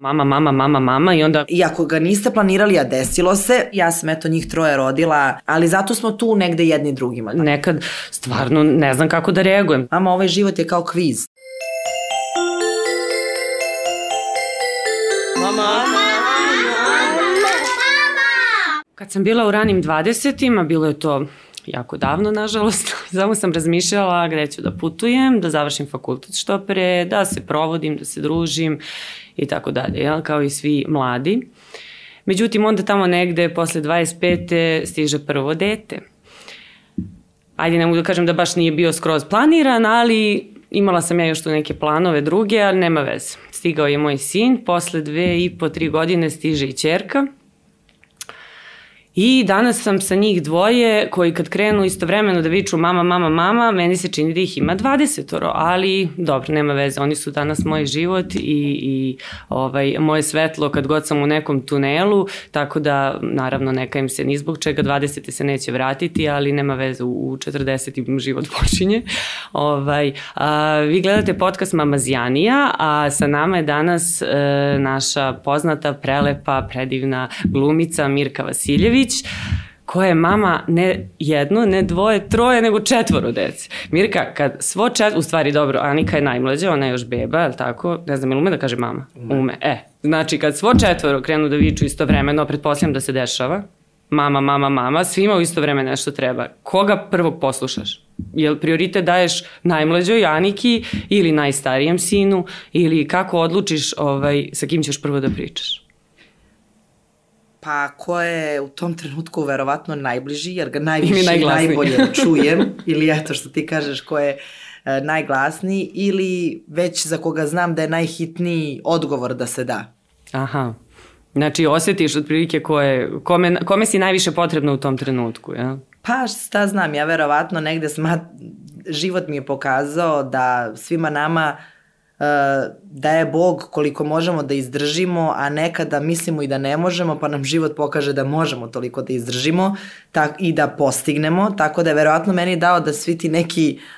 Mama, mama, mama, mama i onda... I ako ga niste planirali, a desilo se, ja sam eto njih troje rodila, ali zato smo tu negde jedni drugima. Nekad stvarno ne znam kako da reagujem. Mama, ovaj život je kao kviz. Mama, Kad sam bila u ranim 20-ima, bilo je to jako davno, nažalost. Samo sam razmišljala gde ću da putujem, da završim fakultet što pre, da se provodim, da se družim i tako dalje, jel? kao i svi mladi. Međutim, onda tamo negde, posle 25. stiže prvo dete. Ajde, ne mogu da kažem da baš nije bio skroz planiran, ali imala sam ja još tu neke planove druge, ali nema veze. Stigao je moj sin, posle dve i po, tri godine stiže i čerka – I danas sam sa njih dvoje koji kad krenu istovremeno da viču mama, mama, mama, meni se čini da ih ima 20 ali dobro, nema veze, oni su danas moj život i, i ovaj, moje svetlo kad god sam u nekom tunelu, tako da naravno neka im se ni zbog čega 20 se neće vratiti, ali nema veze, u 40 im život počinje. Ovaj, a, vi gledate podcast Mamazjanija, a sa nama je danas e, naša poznata, prelepa, predivna glumica Mirka Vasiljević, Ilić, koja je mama ne jedno, ne dvoje, troje, nego četvoro dece. Mirka, kad svo čet... U stvari, dobro, Anika je najmlađa, ona je još beba, je tako? Ne znam, ili ume da kaže mama? Ume. ume. E, znači, kad svo četvoro krenu da viču vremeno, pretpostavljam da se dešava, mama, mama, mama, svima u isto vreme nešto treba. Koga prvog poslušaš? Jel prioritet daješ najmlađoj Aniki ili najstarijem sinu ili kako odlučiš ovaj, sa kim ćeš prvo da pričaš? Pa ko je u tom trenutku verovatno najbliži, jer ga najviše i najbolje čujem, ili eto što ti kažeš ko je e, najglasniji, ili već za koga znam da je najhitniji odgovor da se da. Aha. Znači osetiš otprilike ko je, kome, kome si najviše potrebno u tom trenutku, ja? Pa šta znam, ja verovatno negde smat, život mi je pokazao da svima nama uh, da je Bog koliko možemo da izdržimo, a nekada mislimo i da ne možemo, pa nam život pokaže da možemo toliko da izdržimo tak, i da postignemo, tako da je verovatno meni dao da svi ti neki uh,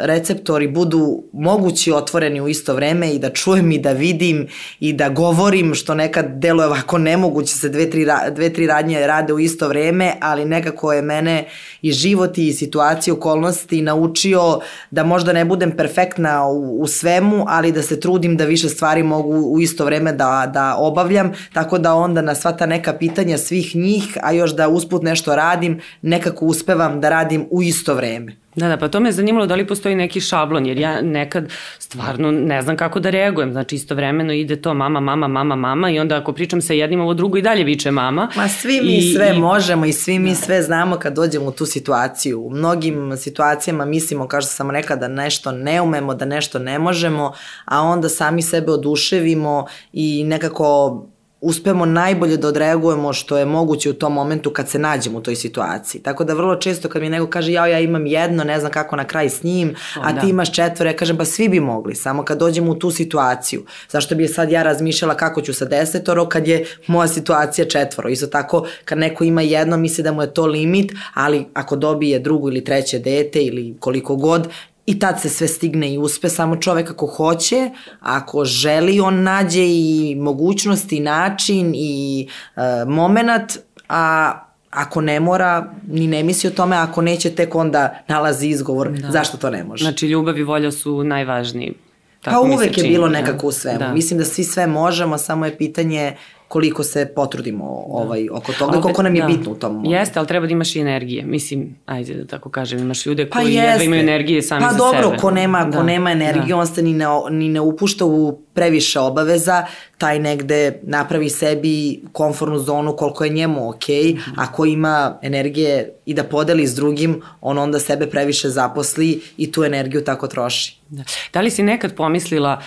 receptori budu mogući otvoreni u isto vreme i da čujem i da vidim i da govorim, što nekad deluje ovako nemoguće se dve tri, dve, tri radnje rade u isto vreme, ali nekako je mene i život i situacije, okolnosti naučio da možda ne budem perfektna u, u svemu, ali da se trudim da više stvari mogu u isto vreme da, da obavljam, tako da onda na sva ta neka pitanja svih njih, a još da usput nešto radim, nekako uspevam da radim u isto vreme. Da, da, pa to me je zanimalo da li postoji neki šablon, jer ja nekad stvarno ne znam kako da reagujem, znači istovremeno ide to mama, mama, mama, mama i onda ako pričam sa jednim, ovo drugo i dalje viče mama. Ma svi mi I, sve i... možemo i svi mi da. sve znamo kad dođemo u tu situaciju. U mnogim situacijama mislimo, kao što sam rekla, da nešto ne umemo, da nešto ne možemo, a onda sami sebe oduševimo i nekako uspemo najbolje da odreagujemo što je moguće u tom momentu kad se nađemo u toj situaciji. Tako da vrlo često kad mi neko kaže ja ja imam jedno, ne znam kako na kraj s njim, a da. ti imaš četvore, ja kažem pa svi bi mogli, samo kad dođemo u tu situaciju. Zašto bi sad ja razmišljala kako ću sa desetoro kad je moja situacija četvoro. Isto tako kad neko ima jedno misli da mu je to limit, ali ako dobije drugo ili treće dete ili koliko god, I tad se sve stigne i uspe, samo čovek ako hoće, ako želi, on nađe i mogućnost i način i e, moment, a ako ne mora, ni ne misli o tome, ako neće, tek onda nalazi izgovor da. zašto to ne može. Znači, ljubav i volja su najvažniji. Tako pa uvek je bilo da. nekako u svemu. Da. Mislim da svi sve možemo, samo je pitanje koliko se potrudimo da. ovaj, oko toga, Opet, koliko nam je da. bitno u tom momentu. Jeste, ali treba da imaš i energije. Mislim, ajde da tako kažem, imaš ljude pa koji jeste. imaju energije sami pa za dobro, sebe. Pa dobro, ko nema, da. ko nema energiju, da. on se ni ne, ni ne upušta u previše obaveza, taj negde napravi sebi konfornu zonu koliko je njemu ok, mm -hmm. ako ima energije i da podeli s drugim, on onda sebe previše zaposli i tu energiju tako troši. Da, da li si nekad pomislila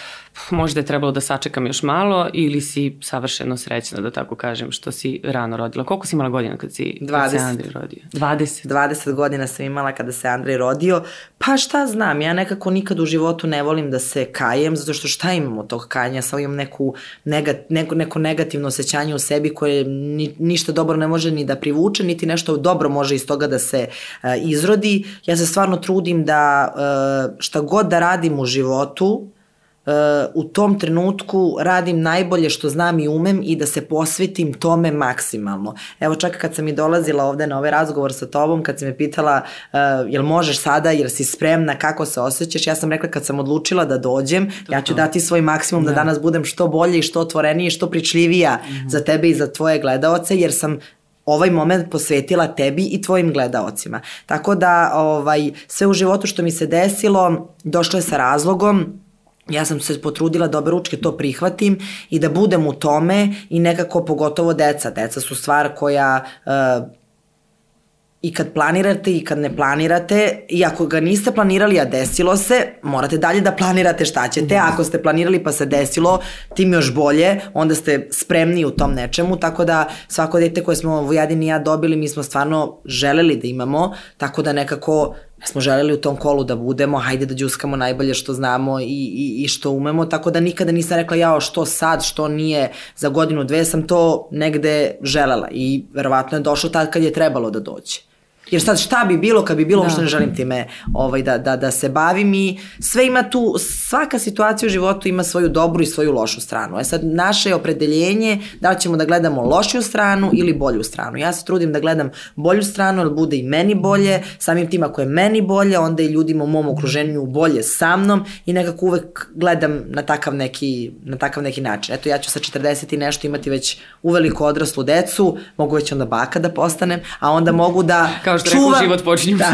možda je trebalo da sačekam još malo ili si savršeno srećna, da tako kažem, što si rano rodila. Koliko si imala godina kad, si, 20. kad se Andrej rodio? 20. 20 godina sam imala kada se Andrej rodio. Pa šta znam, ja nekako nikad u životu ne volim da se kajem, zato što šta imam od tog kajanja, samo imam neku, negat, neko, neko negativno osjećanje u sebi koje ni, ništa dobro ne može ni da privuče, niti nešto dobro može iz toga da se uh, izrodi. Ja se stvarno trudim da uh, šta god da radim u životu, u tom trenutku radim najbolje što znam i umem i da se posvetim tome maksimalno. Evo čak kad sam i dolazila ovde na ovaj razgovor sa tobom, kad si me pitala uh, jel možeš sada, jel si spremna, kako se osjećaš, ja sam rekla kad sam odlučila da dođem, to, ja ću to. dati svoj maksimum da. da danas budem što bolje i što otvorenije i što pričljivija mm -hmm. za tebe i za tvoje gledaoce, jer sam ovaj moment posvetila tebi i tvojim gledaocima. Tako da ovaj, sve u životu što mi se desilo došlo je sa razlogom ja sam se potrudila da obe ručke to prihvatim i da budem u tome i nekako pogotovo deca. Deca su stvar koja uh, i kad planirate i kad ne planirate i ako ga niste planirali a desilo se, morate dalje da planirate šta ćete. Ako ste planirali pa se desilo, tim još bolje, onda ste spremni u tom nečemu, tako da svako dete koje smo Vujadin i ja dobili, mi smo stvarno želeli da imamo, tako da nekako smo želeli u tom kolu da budemo, hajde da džuskamo najbolje što znamo i, i, i što umemo, tako da nikada nisam rekla jao što sad, što nije za godinu, dve sam to negde želela i verovatno je došlo tad kad je trebalo da dođe. Jer sad šta bi bilo kad bi bilo, da. uopšte ne želim time ovaj, da, da, da se bavim i sve ima tu, svaka situacija u životu ima svoju dobru i svoju lošu stranu. E sad, naše je opredeljenje da li ćemo da gledamo lošiju stranu ili bolju stranu. Ja se trudim da gledam bolju stranu, jer bude i meni bolje, samim tim ako je meni bolje, onda i ljudima u mom okruženju bolje sa mnom i nekako uvek gledam na takav neki, na takav neki način. Eto, ja ću sa 40 i nešto imati već uveliko odraslu decu, mogu već onda baka da postanem, a onda mogu da... Kao kao što čuvam, rekao, život počinje da.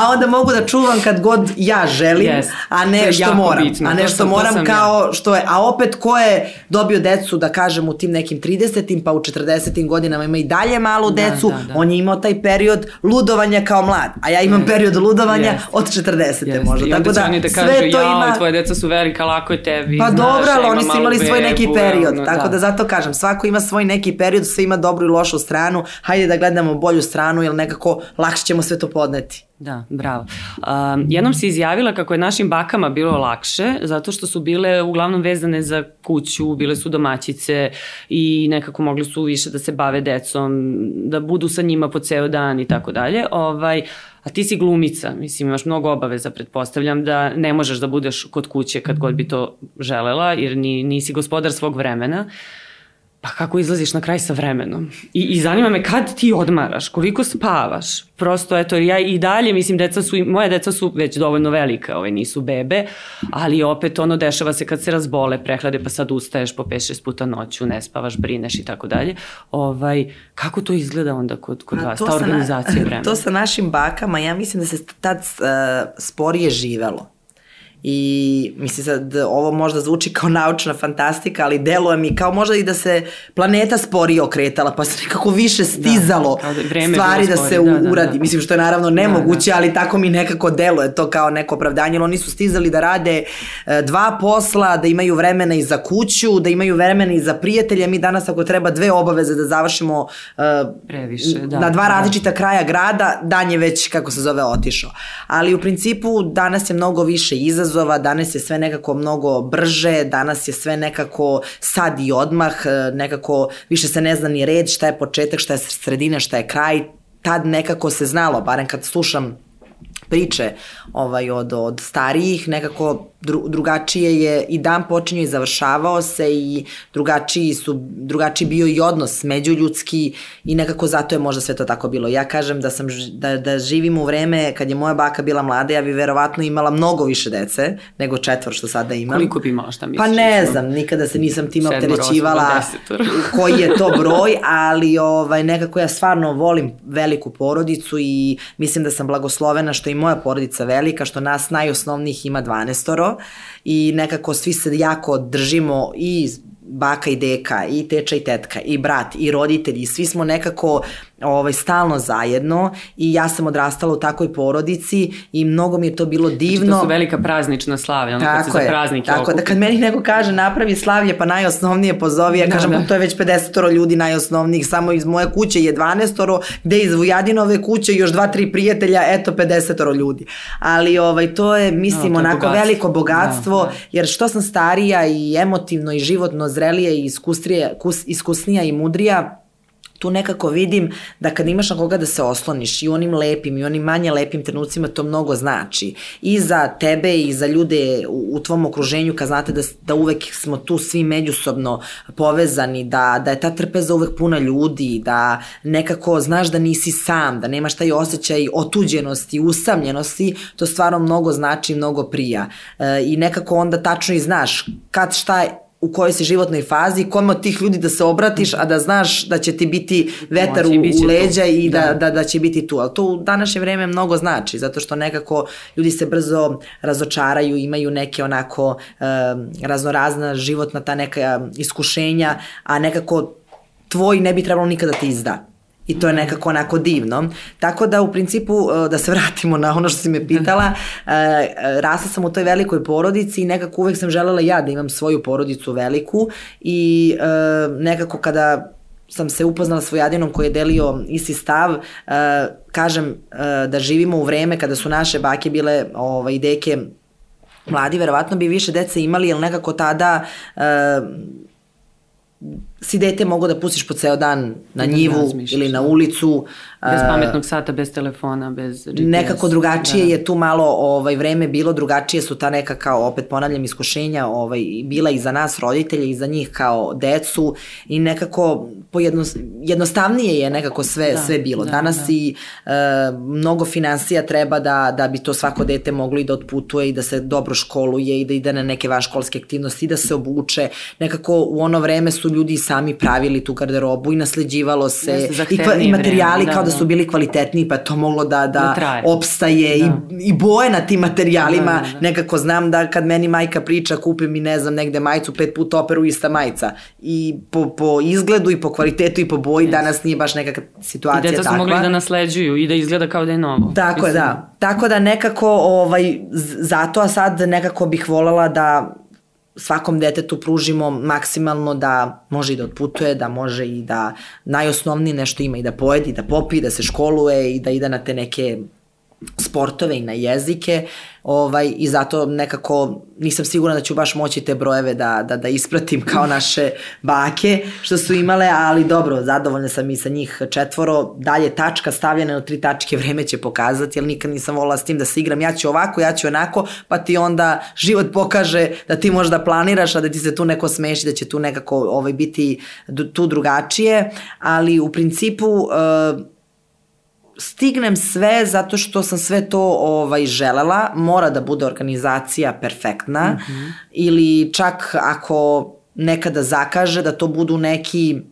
A onda mogu da čuvam kad god ja želim, yes. a ne što moram. Bitno. A ne što sam, moram kao ja. što je, a opet ko je dobio decu, da kažem, u tim nekim 30-im, pa u 40-im godinama ima i dalje malu da, decu, da, da. on je imao taj period ludovanja kao mlad, a ja imam yes. period ludovanja yes. od 40. Yes. možda. I onda Tako da, oni da kažu, sve to ima... tvoje deca su velika, lako je tebi. Pa dobro, ali oni su imali svoj neki period, tako da. da zato kažem, svako ima svoj neki period, sve ima dobru i lošu stranu, hajde da gledamo bolju stranu, jer nekako nekako lakše ćemo sve to podneti. Da, bravo. Um, jednom si izjavila kako je našim bakama bilo lakše, zato što su bile uglavnom vezane za kuću, bile su domaćice i nekako mogli su više da se bave decom, da budu sa njima po ceo dan i tako dalje. Ovaj, a ti si glumica, mislim imaš mnogo obaveza, pretpostavljam da ne možeš da budeš kod kuće kad god bi to želela, jer ni, nisi gospodar svog vremena. Uh, pa kako izlaziš na kraj sa vremenom? I, I zanima me kad ti odmaraš, koliko spavaš? Prosto, eto, ja i dalje, mislim, deca su, moje deca su već dovoljno velika, ove nisu bebe, ali opet ono dešava se kad se razbole, prehlade, pa sad ustaješ po 5-6 puta noću, ne spavaš, brineš i tako dalje. Ovaj, kako to izgleda onda kod, kod vas, ta organizacija na, vremena? To sa našim bakama, ja mislim da se tad uh, sporije živelo I mislim sad, ovo možda zvuči kao naučna fantastika, ali deluje mi kao možda i da se planeta sporije okretala, pa se nekako više stizalo da, da, stvari da se da, da, uradi. Da. Mislim što je naravno nemoguće, da, da. ali tako mi nekako deluje to kao neko opravdanje. Oni su stizali da rade e, dva posla, da imaju vremena i za kuću, da imaju vremena i za prijatelje. Mi danas ako treba dve obaveze da završimo uh, Previše, da, na dva da. različita kraja grada, dan je već, kako se zove, otišao. Ali u principu danas je mnogo više izazov izazova, danas je sve nekako mnogo brže, danas je sve nekako sad i odmah, e, nekako više se ne zna ni red, šta je početak, šta je sredina, šta je kraj, tad nekako se znalo, barem kad slušam priče ovaj, od, od starijih, nekako dru, drugačije je i dan počinio i završavao se i drugačiji su, drugačiji bio i odnos međuljudski i nekako zato je možda sve to tako bilo. Ja kažem da sam, da, da živim u vreme kad je moja baka bila mlada, ja bi verovatno imala mnogo više dece nego četvor što sada imam. Koliko bi imala šta misliš? Pa ne znam, nikada se nisam tim opterećivala koji je to broj, ali ovaj, nekako ja stvarno volim veliku porodicu i mislim da sam blagoslovena što i moja porodica velika, što nas najosnovnijih ima 12 i nekako svi se jako držimo i baka i deka i teča i tetka i brat i roditelji, svi smo nekako ovaj, stalno zajedno i ja sam odrastala u takoj porodici i mnogo mi je to bilo divno. Znači to su velika praznična slavlja, ono tako kad se je, za praznike Tako okupi. da kad meni neko kaže napravi slavlje pa najosnovnije pozovi, ja da, kažem da. Pa to je već 50 ljudi najosnovnijih, samo iz moje kuće je 12 gde iz Vujadinove kuće još dva, tri prijatelja, eto 50 ljudi. Ali ovaj, to je, mislim, no, to je onako bogatstvo. veliko bogatstvo, da, da. jer što sam starija i emotivno i životno zrelija i iskusnija i mudrija, tu nekako vidim da kad imaš na koga da se osloniš i onim lepim i onim manje lepim trenucima to mnogo znači. I za tebe i za ljude u, u tvom okruženju kad znate da, da uvek smo tu svi međusobno povezani, da, da je ta trpeza uvek puna ljudi, da nekako znaš da nisi sam, da nemaš taj osjećaj otuđenosti, usamljenosti, to stvarno mnogo znači, mnogo prija. E, I nekako onda tačno i znaš kad šta u kojoj si životnoj fazi, kome od tih ljudi da se obratiš, a da znaš da će ti biti vetar u, u leđa i da, da, da, da će biti tu. Ali to u današnje vreme mnogo znači, zato što nekako ljudi se brzo razočaraju, imaju neke onako raznorazna životna ta neka iskušenja, a nekako tvoj ne bi trebalo nikada da ti izda. I to je nekako onako divno. Tako da u principu, e, da se vratimo na ono što si me pitala, e, e, rasla sam u toj velikoj porodici i nekako uvek sam želela ja da imam svoju porodicu veliku i nekako kada sam se upoznala s Vojadinom koji je delio isti stav, kažem da živimo u vreme kada su naše bake bile ovaj, deke mladi, verovatno bi više dece imali, jer nekako tada si dete mogu da pustiš po ceo dan na njivu ili na da. ulicu. Bez pametnog sata, bez telefona, bez GPS. Nekako drugačije da. je tu malo ovaj, vreme bilo, drugačije su ta neka kao, opet ponavljam, iskušenja ovaj, bila i za nas roditelje i za njih kao decu i nekako pojedno, jednostavnije je nekako sve, da, sve bilo. Da, Danas da. i e, mnogo finansija treba da, da bi to svako dete moglo i da otputuje i da se dobro školuje i da ide na neke vanškolske aktivnosti i da se obuče. Nekako u ono vreme su ljudi sami pravili tu garderobu i nasleđivalo se i, i materijali vreme, kao da, da su bili kvalitetniji pa to moglo da, da, da opstaje da. i, i boje na tim materijalima da, da, da. nekako znam da kad meni majka priča kupi mi ne znam negde majicu pet puta operu ista majica i po, po izgledu i po kvalitetu i po boji yes. danas nije baš neka situacija takva. I deca su mogli da nasleđuju i da izgleda kao da je novo. Tako je, da. Tako da nekako ovaj, zato, a sad nekako bih volela da svakom detetu pružimo maksimalno da može i da odputuje, da može i da najosnovnije nešto ima i da pojedi, da popi, da se školuje i da ide na te neke sportove i na jezike ovaj, i zato nekako nisam sigurna da ću baš moći te brojeve da, da, da ispratim kao naše bake što su imale, ali dobro, zadovoljna sam i sa njih četvoro. Dalje tačka stavljena na tri tačke, vreme će pokazati, jer nikad nisam volila s tim da se igram, ja ću ovako, ja ću onako, pa ti onda život pokaže da ti možda planiraš, a da ti se tu neko smeši, da će tu nekako ovaj, biti tu drugačije, ali u principu uh, stignem sve zato što sam sve to ovaj želela, mora da bude organizacija perfektna mm -hmm. ili čak ako nekada zakaže da to budu neki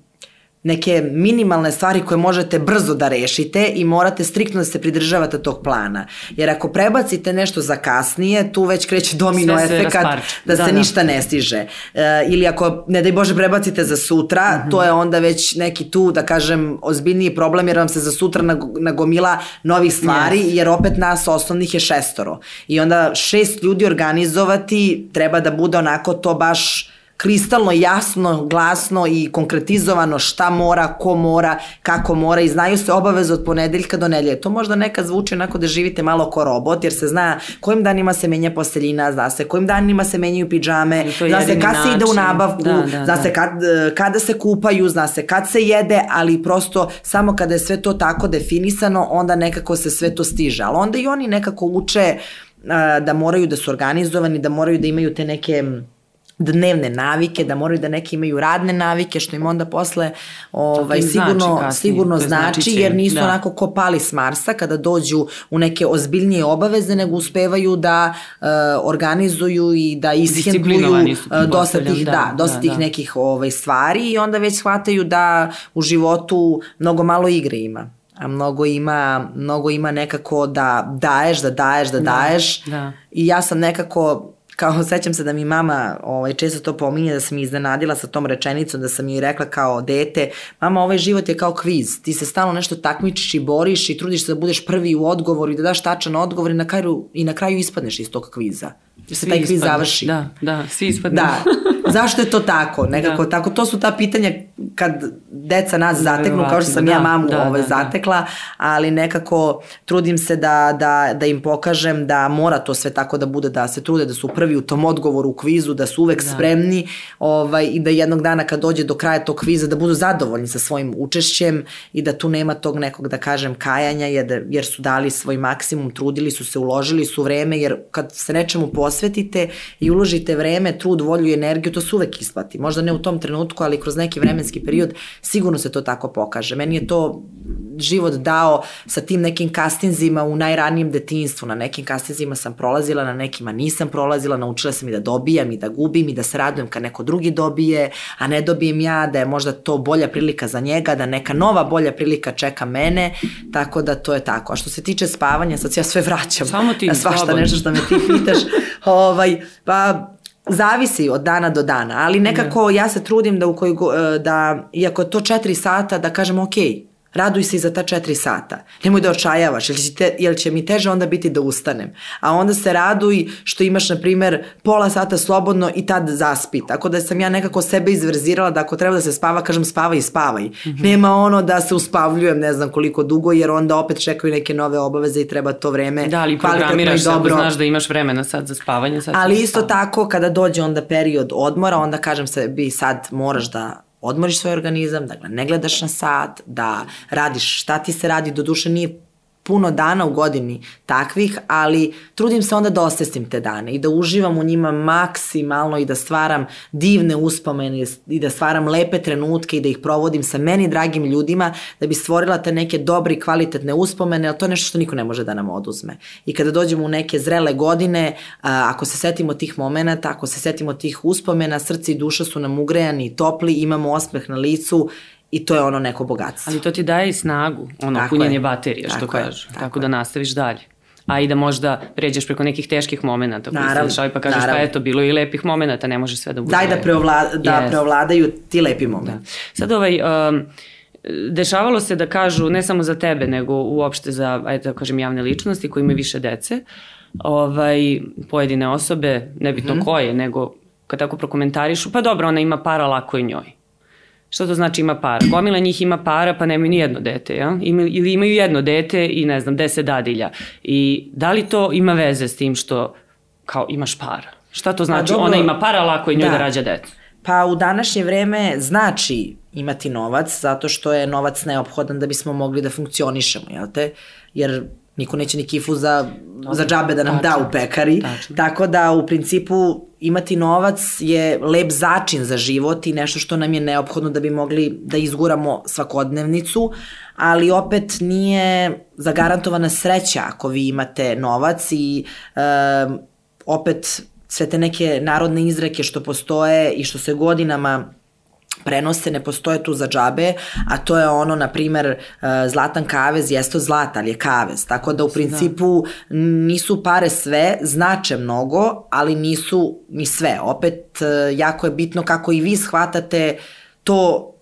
neke minimalne stvari koje možete brzo da rešite i morate striktno da se pridržavate tog plana. Jer ako prebacite nešto za kasnije, tu već kreće domino efekat da, da se da. ništa ne stiže. E, ili ako, ne daj Bože, prebacite za sutra, mm -hmm. to je onda već neki tu, da kažem, ozbiljniji problem jer vam se za sutra nagomila novih stvari, yes. jer opet nas osnovnih je šestoro. I onda šest ljudi organizovati treba da bude onako to baš kristalno jasno, glasno i konkretizovano šta mora, ko mora, kako mora i znaju se obaveze od ponedeljka do nedelje. To možda nekad zvuči onako da živite malo ko robot, jer se zna kojim danima se menja posteljina, zna se kojim danima se menjaju pidžame, zna se kad način. se ide u nabavku, da, da, zna da. se kad, kada se kupaju, zna se kad se jede, ali prosto samo kada je sve to tako definisano, onda nekako se sve to stiže. Ali onda i oni nekako uče da moraju da su organizovani, da moraju da imaju te neke dnevne navike, da moraju da neki imaju radne navike, što im onda posle ovaj, sigurno, znači sigurno znači, znači, jer nisu da. onako ko pali s Marsa kada dođu u neke ozbiljnije obaveze, nego uspevaju da uh, organizuju i da ishendluju uh, dosta tih, da, da, dosta da, tih da. nekih ovaj, stvari i onda već shvataju da u životu mnogo malo igre ima a mnogo ima, mnogo ima nekako da daješ, da daješ, da, da daješ. Da. I ja sam nekako kao sećam se da mi mama ovaj, često to pominje da sam mi iznenadila sa tom rečenicom da sam joj rekla kao dete, mama ovaj život je kao kviz, ti se stalno nešto takmičiš i boriš i trudiš se da budeš prvi u odgovoru i da daš tačan odgovor i na kraju, i na kraju ispadneš iz tog kviza. da se taj kviz završi. Da, da, svi ispadnu. Da. Zašto je to tako? Nekako da. tako, to su ta pitanja kad deca nas zateknu, kao što sam da, ja mamu da, ovaj, da, zatekla, ali nekako trudim se da, da, da im pokažem da mora to sve tako da bude, da se trude, da su prvi u tom odgovoru u kvizu, da su uvek da. spremni ovaj, i da jednog dana kad dođe do kraja tog kviza da budu zadovoljni sa svojim učešćem i da tu nema tog nekog, da kažem, kajanja, jer, jer su dali svoj maksimum, trudili su se, uložili su vreme, jer kad se nečemu posvetite i uložite vreme, trud, volju i energiju, to se uvek isplati. Možda ne u tom trenutku, ali kroz neki vremenski period sigurno se to tako pokaže. Meni je to život dao sa tim nekim kastinzima u najranijem detinstvu. Na nekim kastinzima sam prolazila, na nekima nisam prolazila, naučila sam i da dobijam i da gubim i da se radujem kad neko drugi dobije, a ne dobijem ja, da je možda to bolja prilika za njega, da neka nova bolja prilika čeka mene, tako da to je tako. A što se tiče spavanja, sad ja sve vraćam. Samo ti, svašta nešto što me ti pitaš. ovaj, pa zavisi od dana do dana, ali nekako ja se trudim da u koji, e, da, iako je to četiri sata, da kažem ok, Raduj se i za ta četiri sata. Nemoj da očajavaš, jer će, te, jer će mi teže onda biti da ustanem. A onda se raduj što imaš, na primer, pola sata slobodno i tad zaspi. Tako da sam ja nekako sebe izverzirala da ako treba da se spava, kažem spavaj i spavaj. Mm -hmm. Nema ono da se uspavljujem ne znam koliko dugo, jer onda opet čekaju neke nove obaveze i treba to vreme da, ali programiraš se ako znaš da imaš vremena sad za spavanje. Sad ali isto tako, kada dođe onda period odmora, onda kažem sebi sad moraš da odmoriš svoj organizam, da ne gledaš na sat, da radiš šta ti se radi, do duše nije puno dana u godini takvih, ali trudim se onda da osvestim te dane i da uživam u njima maksimalno i da stvaram divne uspomene i da stvaram lepe trenutke i da ih provodim sa meni dragim ljudima da bi stvorila te neke dobre i kvalitetne uspomene, ali to je nešto što niko ne može da nam oduzme. I kada dođemo u neke zrele godine, ako se setimo tih momenta, ako se setimo tih uspomena, srce i duša su nam ugrejani i topli, imamo osmeh na licu I to je ono neko bogatstvo. Ali to ti daje i snagu, ono tako punjenje je. baterije, što tako kažu. Je, tako, tako da nastaviš dalje. A i da možda pređeš preko nekih teških momenta koji se dešavaju pa kažeš pa naravno. pa eto bilo i lepih momenta, ne može sve da bude. Daj da, preovla, da yes. preovladaju ti lepi momenti. Da. Sad ovaj, um, dešavalo se da kažu ne samo za tebe, nego uopšte za, ajde da kažem, javne ličnosti koji imaju više dece, ovaj, pojedine osobe, nebitno mm -hmm. koje, nego kad tako prokomentarišu, pa dobro, ona ima para, lako i njoj. Šta to znači ima para? Gomila njih ima para pa nemaju ni jedno dete, ja? Ima, ili imaju jedno dete i ne znam, deset dadilja. I da li to ima veze s tim što kao imaš para? Šta to znači? Pa, Ona ima para, lako i njoj da, da rađa dete. Pa u današnje vreme znači imati novac, zato što je novac neophodan da bismo mogli da funkcionišemo, jel te? Jer niko neće ni kifu za, za džabe da nam tačno, da u pekari. Tačno. Tako da u principu imati novac je lep začin za život i nešto što nam je neophodno da bi mogli da izguramo svakodnevnicu, ali opet nije zagarantovana sreća ako vi imate novac i e, opet sve te neke narodne izreke što postoje i što se godinama prenose, ne postoje tu za džabe, a to je ono, na primer, e, zlatan kavez jeste zlata, ali je kavez. Tako da u da. principu nisu pare sve, znače mnogo, ali nisu ni sve. Opet, e, jako je bitno kako i vi shvatate to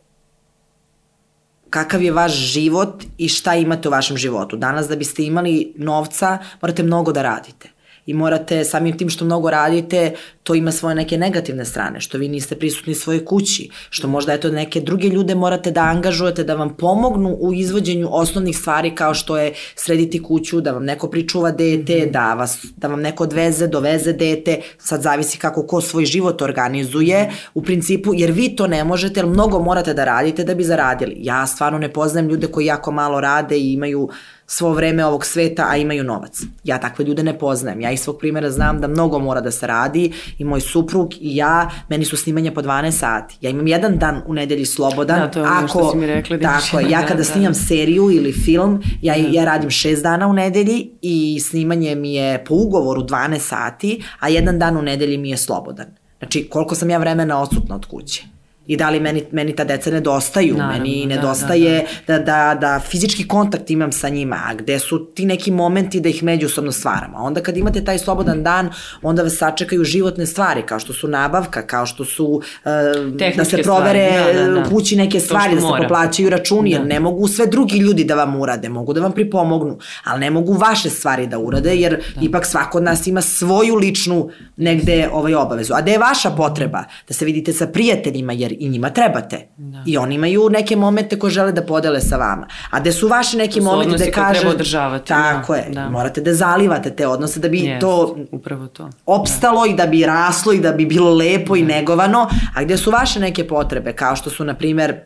kakav je vaš život i šta imate u vašem životu. Danas da biste imali novca, morate mnogo da radite i morate samim tim što mnogo radite, to ima svoje neke negativne strane, što vi niste prisutni svojoj kući, što možda eto neke druge ljude morate da angažujete da vam pomognu u izvođenju osnovnih stvari kao što je srediti kuću, da vam neko pričuva dete, mm -hmm. da, vas, da vam neko odveze, doveze dete, sad zavisi kako ko svoj život organizuje, u principu, jer vi to ne možete, jer mnogo morate da radite da bi zaradili. Ja stvarno ne poznajem ljude koji jako malo rade i imaju svo vreme ovog sveta, a imaju novac. Ja takve ljude ne poznajem. Ja iz svog primjera znam da mnogo mora da se radi i moj suprug i ja, meni su snimanja po 12 sati. Ja imam jedan dan u nedelji slobodan. Da, to je ono što si mi rekli. Da tako, ja kada da, snimam da. seriju ili film, ja, da. ja radim 6 dana u nedelji i snimanje mi je po ugovoru 12 sati, a jedan dan u nedelji mi je slobodan. Znači, koliko sam ja vremena odsutna od kuće. I da li meni, meni ta deca nedostaju, Naravno, meni da, nedostaje da, da, da, da fizički kontakt imam sa njima, a gde su ti neki momenti da ih međusobno stvaramo. A onda kad imate taj slobodan dan, onda vas sačekaju životne stvari, kao što su nabavka, kao što su uh, da se provere stvari, da, da, da. kući neke stvari, da se mora. poplaćaju računi, da. jer ne mogu sve drugi ljudi da vam urade, mogu da vam pripomognu, ali ne mogu vaše stvari da urade, jer da. ipak svako od nas ima svoju ličnu negde ovaj obavezu. A gde je vaša potreba? Da se vidite sa prijateljima, jer i njima trebate. Da. I oni imaju neke momente koje žele da podele sa vama. A gde su vaši neki momenti da kaže... treba održavati. Tako da. je. Da. Morate da zalivate te odnose da bi Jest, to, upravo to opstalo da. i da bi raslo i da bi bilo lepo da. i negovano. A gde su vaše neke potrebe, kao što su, na primer,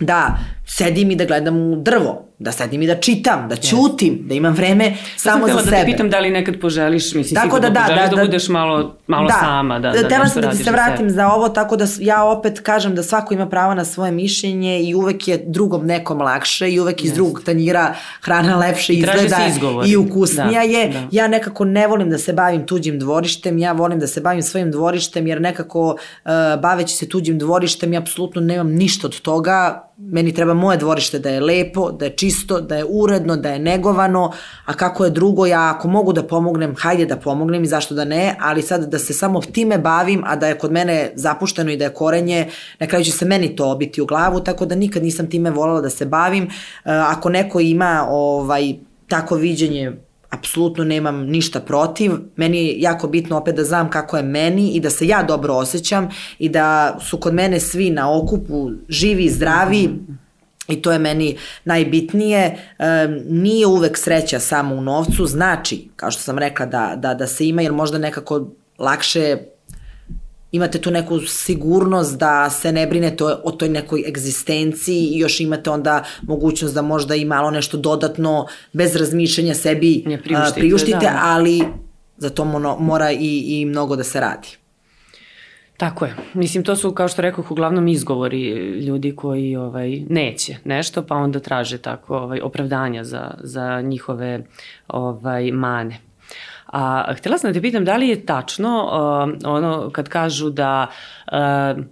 da sedim i da gledam u drvo, da sedim i da čitam, da ćutim, yes. da imam vreme samo za da sebe. Da te pitam da li nekad poželiš, mislim, tako da, da, poželiš da, da, da, budeš malo, malo da, sama, da, da, da, da sam da se vratim za ovo, tako da ja opet kažem da svako ima pravo na svoje mišljenje i uvek je drugom nekom lakše i uvek yes. iz drugog tanjira hrana lepše I izgleda i ukusnija da, je. Da. Ja nekako ne volim da se bavim tuđim dvorištem, ja volim da se bavim svojim dvorištem jer nekako uh, baveći se tuđim dvorištem ja apsolutno nemam ništa od toga, meni treba moje dvorište da je lepo, da je čisto, da je uredno, da je negovano, a kako je drugo, ja ako mogu da pomognem, hajde da pomognem i zašto da ne, ali sad da se samo time bavim, a da je kod mene zapušteno i da je korenje, na kraju će se meni to obiti u glavu, tako da nikad nisam time volala da se bavim. E, ako neko ima ovaj, tako viđenje apsolutno nemam ništa protiv. Meni je jako bitno opet da znam kako je meni i da se ja dobro osjećam i da su kod mene svi na okupu živi, zdravi, I to je meni najbitnije. E, nije uvek sreća samo u novcu, znači, kao što sam rekla, da, da, da se ima, jer možda nekako lakše imate tu neku sigurnost da se ne brinete o, o toj nekoj egzistenciji i još imate onda mogućnost da možda i malo nešto dodatno bez razmišljanja sebi priuštite, a, priuštite da. ali za to mono, mora i, i mnogo da se radi. Tako je. Mislim, to su, kao što rekao, uglavnom izgovori ljudi koji ovaj, neće nešto, pa onda traže tako ovaj, opravdanja za, za njihove ovaj, mane. A htela sam da te pitam da li je tačno uh, ono kad kažu da uh,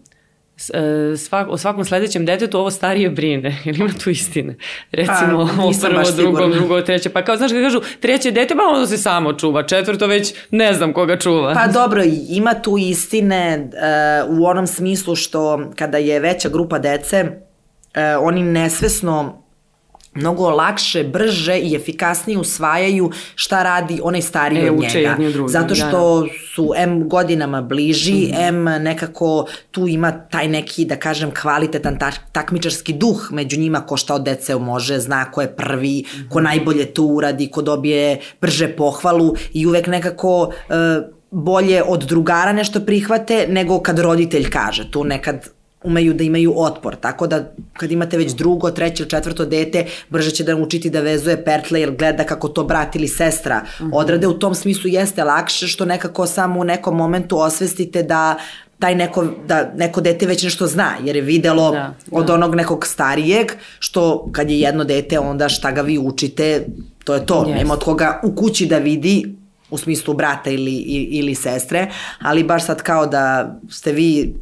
svak, o svakom sledećem detetu ovo starije brine, ili ima tu istine? Recimo, pa, o prvo, drugo, drugo, treće, pa kao, znaš, kad kažu treće dete, pa ono se samo čuva, četvrto već ne znam koga čuva. Pa dobro, ima tu istine uh, u onom smislu što kada je veća grupa dece, uh, oni nesvesno mnogo lakše, brže i efikasnije usvajaju šta radi onaj stariji e, od njega. Drugi, Zato što da. su M godinama bliži, mm -hmm. M nekako tu ima taj neki, da kažem, kvalitetan tak, takmičarski duh među njima ko šta od dece može, zna ko je prvi, mm -hmm. ko najbolje to uradi, ko dobije brže pohvalu i uvek nekako... Uh, bolje od drugara nešto prihvate nego kad roditelj kaže. Tu nekad umeju da imaju otpor, tako da kad imate već drugo, treće ili četvrto dete, brže će da učiti da vezuje pertle jer gleda kako to brat ili sestra mhm. odrade, u tom smislu jeste lakše što nekako samo u nekom momentu osvestite da taj neko, da neko dete već nešto zna, jer je videlo da, da. od onog nekog starijeg, što kad je jedno dete, onda šta ga vi učite, to je to. Yes. Nema od koga u kući da vidi, u smislu brata ili, ili sestre, ali baš sad kao da ste vi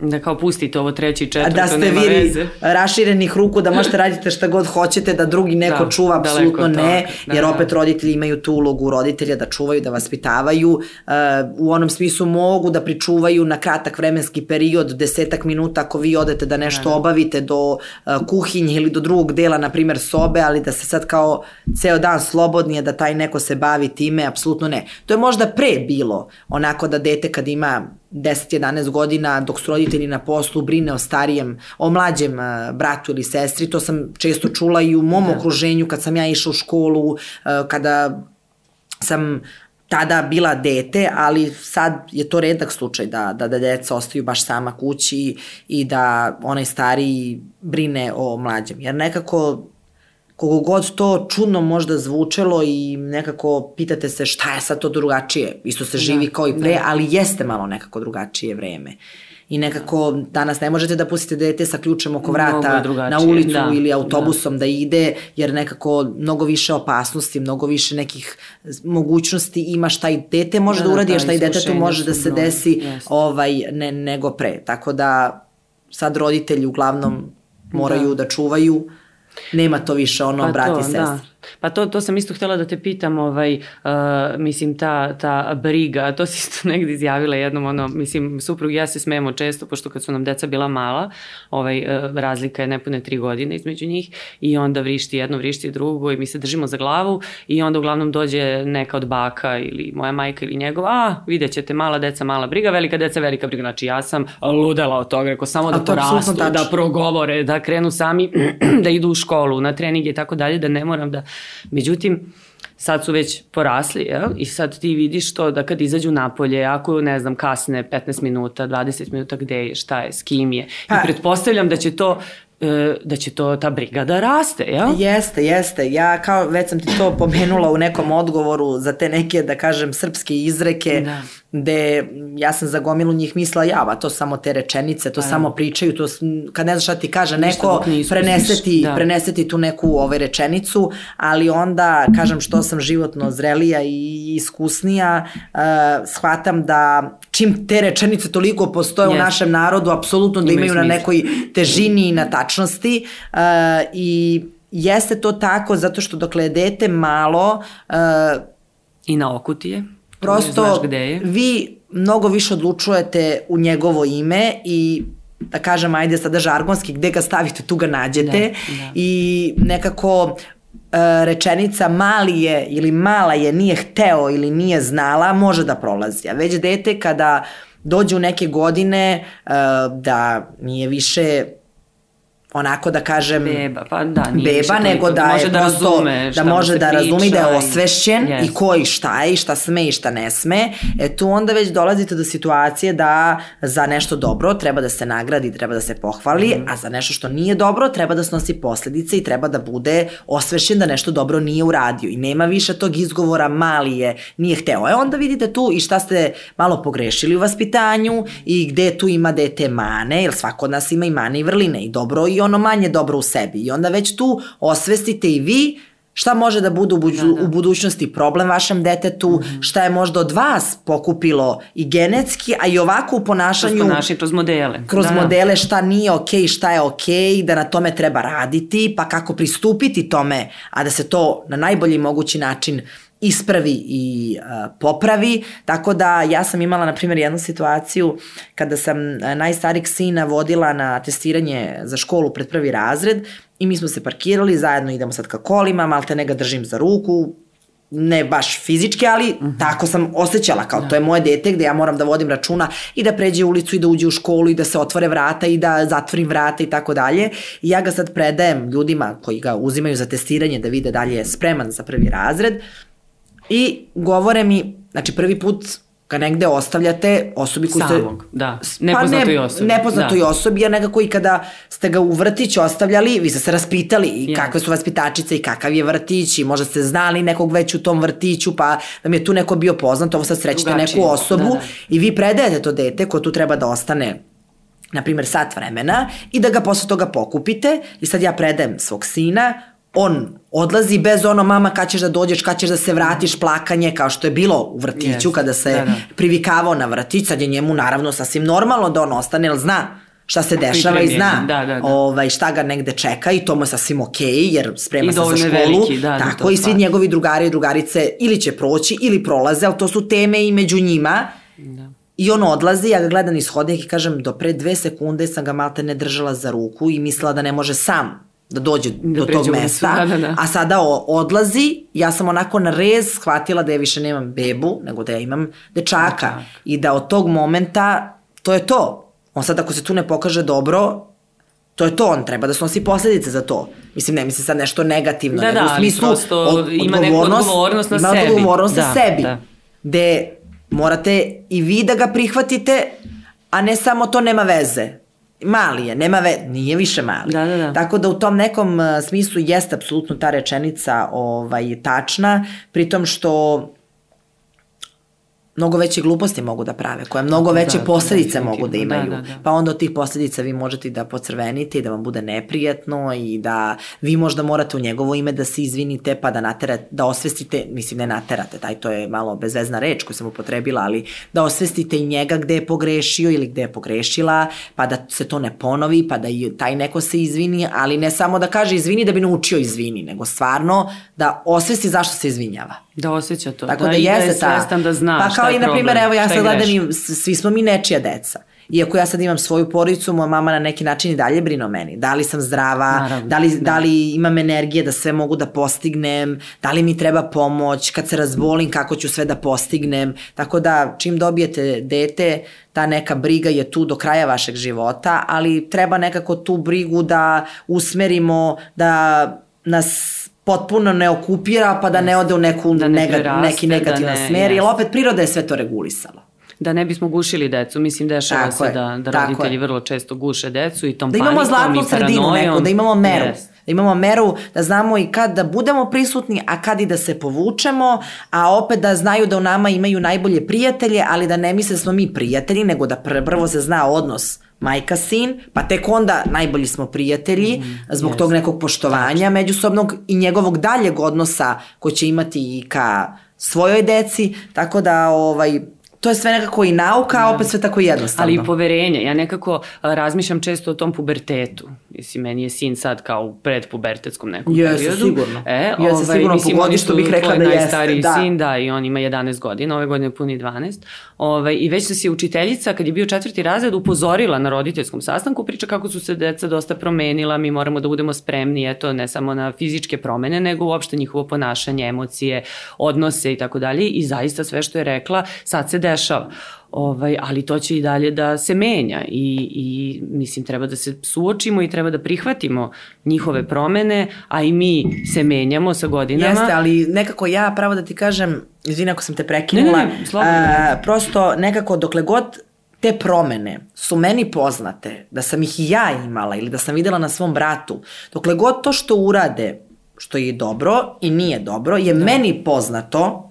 Da kao pustite ovo treći i četvrto, da ste nema vi veze. raširenih ruku, da možete radite šta god hoćete, da drugi neko da, čuva, apsolutno ne, da, jer da. opet roditelji imaju tu ulogu roditelja da čuvaju, da vaspitavaju. Uh, u onom smislu mogu da pričuvaju na kratak vremenski period, desetak minuta ako vi odete da nešto da, da. obavite do uh, kuhinje ili do drugog dela, na primer sobe, ali da se sad kao ceo dan slobodnije da taj neko se bavi time, apsolutno ne. To je možda pre bilo, onako da dete kad ima 10-11 godina dok su roditelji na poslu brine o starijem, o mlađem bratu ili sestri, to sam često čula i u mom da. okruženju kad sam ja išla u školu, kada sam tada bila dete, ali sad je to redak slučaj da, da, da deca ostaju baš sama kući i da onaj stariji brine o mlađem. Jer nekako kogo god to čudno možda zvučelo i nekako pitate se šta je sad to drugačije. Isto se živi da, kao i pre, da. ali jeste malo nekako drugačije vreme. I nekako danas ne možete da pustite dete sa ključem oko vrata na ulicu da, ili da. autobusom da. da ide, jer nekako mnogo više opasnosti, mnogo više nekih mogućnosti ima šta i dete može da, da uradi, a šta i detetu može da se desi ovaj, ne, nego pre. Tako da sad roditelji uglavnom moraju da, da čuvaju, nema to više ono pa brat to, i sestra. Da. Pa to, to sam isto htjela da te pitam, ovaj, uh, mislim, ta, ta briga, to si isto negdje izjavila jednom, ono, mislim, suprug i ja se smemo često, pošto kad su nam deca bila mala, ovaj, uh, razlika je nepune tri godine između njih i onda vrišti jedno, vrišti drugo i mi se držimo za glavu i onda uglavnom dođe neka od baka ili moja majka ili njegova, a, vidjet ćete, mala deca, mala briga, velika deca, velika briga, znači ja sam ludela od toga, rekao samo da porastu, da progovore, da krenu sami, da idu u školu, na treninge i tako dalje, da ne moram da Međutim, sad su već porasli, jel? I sad ti vidiš to da kad izađu napolje, ako, ne znam, kasne 15 minuta, 20 minuta, gde je, šta je, s kim je. Pa, I pretpostavljam da će to e, da će to ta briga da raste, jel? Jeste, jeste. Ja kao već sam ti to pomenula u nekom odgovoru za te neke, da kažem, srpske izreke, da gde ja sam za gomilu njih mislila, java, to samo te rečenice, to A, pa samo da. pričaju, to, kad ne znaš šta ti kaže neko, preneseti, da. preneseti tu neku ovaj, rečenicu, ali onda, kažem, što sam životno zrelija i iskusnija, uh, shvatam da čim te rečenice toliko postoje yes. u našem narodu, apsolutno da imaju, imaju na nekoj težini i na tačnosti uh, i jeste to tako zato što dokle je dete malo uh, I na okuti je prosto vi mnogo više odlučujete u njegovo ime i da kažem, ajde sada žargonski, gde ga stavite, tu ga nađete da, da. i nekako e, rečenica mali je ili mala je, nije hteo ili nije znala, može da prolazi. A već dete kada dođe u neke godine e, da nije više onako da kažem beba, pa da, nije beba, nego da, da može da razume, da može da razumi da je osvešćen yes. i ko i šta je i šta sme i šta ne sme. E tu onda već dolazite do situacije da za nešto dobro treba da se nagradi, treba da se pohvali, mm. a za nešto što nije dobro treba da snosi posledice i treba da bude osvešćen da nešto dobro nije uradio i nema više tog izgovora mali je, nije hteo. E onda vidite tu i šta ste malo pogrešili u vaspitanju i gde tu ima dete mane, jer svako od nas ima i mane i vrline i dobro i ono manje dobro u sebi. I onda već tu osvestite i vi šta može da bude u, buđu, da, da. u budućnosti problem vašem detetu, mm -hmm. šta je možda od vas pokupilo i genetski, a i ovako u ponašanju... Kroz ponašanje, kroz modele. Kroz da, da. modele šta nije okej, okay, šta je okej, okay, da na tome treba raditi, pa kako pristupiti tome, a da se to na najbolji mogući način uh, ispravi i uh, popravi, tako da ja sam imala, na primjer, jednu situaciju kada sam najstarijeg sina vodila na testiranje za školu pred prvi razred i mi smo se parkirali, zajedno idemo sad ka kolima, malte ne ga držim za ruku, ne baš fizički, ali uh mhm. -huh. tako sam osjećala, kao da. to je moje dete gde ja moram da vodim računa i da pređe ulicu i da uđe u školu i da se otvore vrata i da zatvorim vrata i tako dalje. I ja ga sad predajem ljudima koji ga uzimaju za testiranje da vide dalje je spreman za prvi razred I govore mi, znači prvi put ga negde ostavljate osobi koju ste... Samog, da, nepoznatoj pa ne, osobi. Nepoznatoj da. osobi, jer nekako i kada ste ga u vrtić ostavljali, vi ste se raspitali i yes. kakve su vaspitačice i kakav je vrtić i možda ste znali nekog već u tom vrtiću, pa da mi je tu neko bio poznat, ovo sad srećete Drugačije. neku osobu da, da. i vi predajete to dete ko tu treba da ostane na primjer sat vremena i da ga posle toga pokupite i sad ja predajem svog sina, on odlazi bez ono mama kad ćeš da dođeš, kad ćeš da se vratiš, plakanje kao što je bilo u vrtiću yes, kada se da, da. privikavao na vrtić, sad je njemu naravno sasvim normalno da on ostane, jer zna šta se dešava i zna da, da, da. Ovaj, šta ga negde čeka i to mu je sasvim okej okay, jer sprema se za školu. Veliki, da, da tako da, i svi pa. njegovi drugari i drugarice ili će proći ili prolaze, ali to su teme i među njima. Da. I on odlazi, ja ga gledam iz hodnika i kažem, do pre dve sekunde sam ga malte ne držala za ruku i mislila da ne može sam da dođe da do tog mesta, da, da, da. a sada odlazi, ja sam onako na rez shvatila da ja više nemam bebu, nego da ja imam dečaka Dečak. i da od tog momenta to je to. On sad ako se tu ne pokaže dobro, to je to, on treba da snosi posledice za to. Mislim, ne mislim sad nešto negativno, da, nego da, u smislu od, ima neku odgovornost na ima sebi. Ima odgovornost da, na sebi. Da. Gde morate i vi da ga prihvatite, a ne samo to nema veze mali je, nema ve, nije više mali. Da, da, da. Tako da u tom nekom uh, smislu jeste apsolutno ta rečenica ovaj, tačna, pritom što mnogo veće gluposti mogu da prave, koje mnogo Da, veće to posledice definitivno, mogu da da, imaju. da, da. Pa onda od tih posledica vi možete da pocrvenite i da vam bude neprijatno i da vi možda morate u njegovo ime da se izvinite pa da naterate, da osvestite, mislim ne naterate, taj to je malo bezvezna reč koju sam upotrebila, ali da osvestite i njega gde je pogrešio ili gde je pogrešila, pa da se to ne ponovi, pa da i taj neko se izvini, ali ne samo da kaže izvini da bi naučio izvini, nego stvarno da osvesti zašto se izvinjava. Da osjeća to. Tako da, da, jeste da je ta. svestan da zna pa šta kao i, na primjer, evo ja sad gledam, i svi smo mi nečija deca. Iako ja sad imam svoju porodicu, moja mama na neki način i dalje brine o meni. Da li sam zdrava, Naravno, da li, da. da li imam energije da sve mogu da postignem, da li mi treba pomoć, kad se razbolim kako ću sve da postignem. Tako da čim dobijete dete, ta neka briga je tu do kraja vašeg života, ali treba nekako tu brigu da usmerimo, da nas potpuno ne okupira pa da ne ode u neku Da ne nega, preraste, neki da negativan ne- smer, jer opet priroda je sve to regulisala. Da ne bismo gušili decu. Mislim, dešava Tako se je, da, da roditelji je. vrlo često guše decu i tom Da imamo panikom zlatnu i sredinu paranojom. neku, da imamo meru. Jest. Da imamo meru da znamo i kad da budemo prisutni, a kad i da se povučemo, a opet da znaju da u nama imaju najbolje prijatelje, ali da ne misle da smo mi prijatelji, nego da pr- prvo se zna odnos majka sin, pa tek onda najbolji smo prijatelji zbog jest. tog nekog poštovanja međusobnog i njegovog daljeg odnosa koji će imati i ka svojoj deci, tako da ovaj to je sve nekako i nauka, a opet sve tako jednostavno. Ali i poverenje. Ja nekako razmišljam često o tom pubertetu. Mislim, meni je sin sad kao u predpubertetskom nekom Jeste, periodu. sigurno. E, Jeste, sigurno, mislim, po oni godištu su bih rekla da jeste, najstariji da. sin, da, i on ima 11 godina, ove godine puni 12. Ovaj, I već se učiteljica, kad je bio četvrti razred, upozorila na roditeljskom sastanku, priča kako su se deca dosta promenila, mi moramo da budemo spremni, eto, ne samo na fizičke promene, nego uopšte njihovo ponašanje, emocije, odnose i tako dalje. I zaista sve što je rekla, sad se dešava. Ovaj, ali to će i dalje da se menja i, i mislim treba da se suočimo i treba da prihvatimo njihove promene, a i mi se menjamo sa godinama. Jeste, ali nekako ja, pravo da ti kažem, izvini ako sam te prekinula, Ne, ne, ne, slobodno. a, prosto nekako dokle god te promene su meni poznate, da sam ih i ja imala ili da sam videla na svom bratu, dokle god to što urade, što je dobro i nije dobro, je da. meni poznato,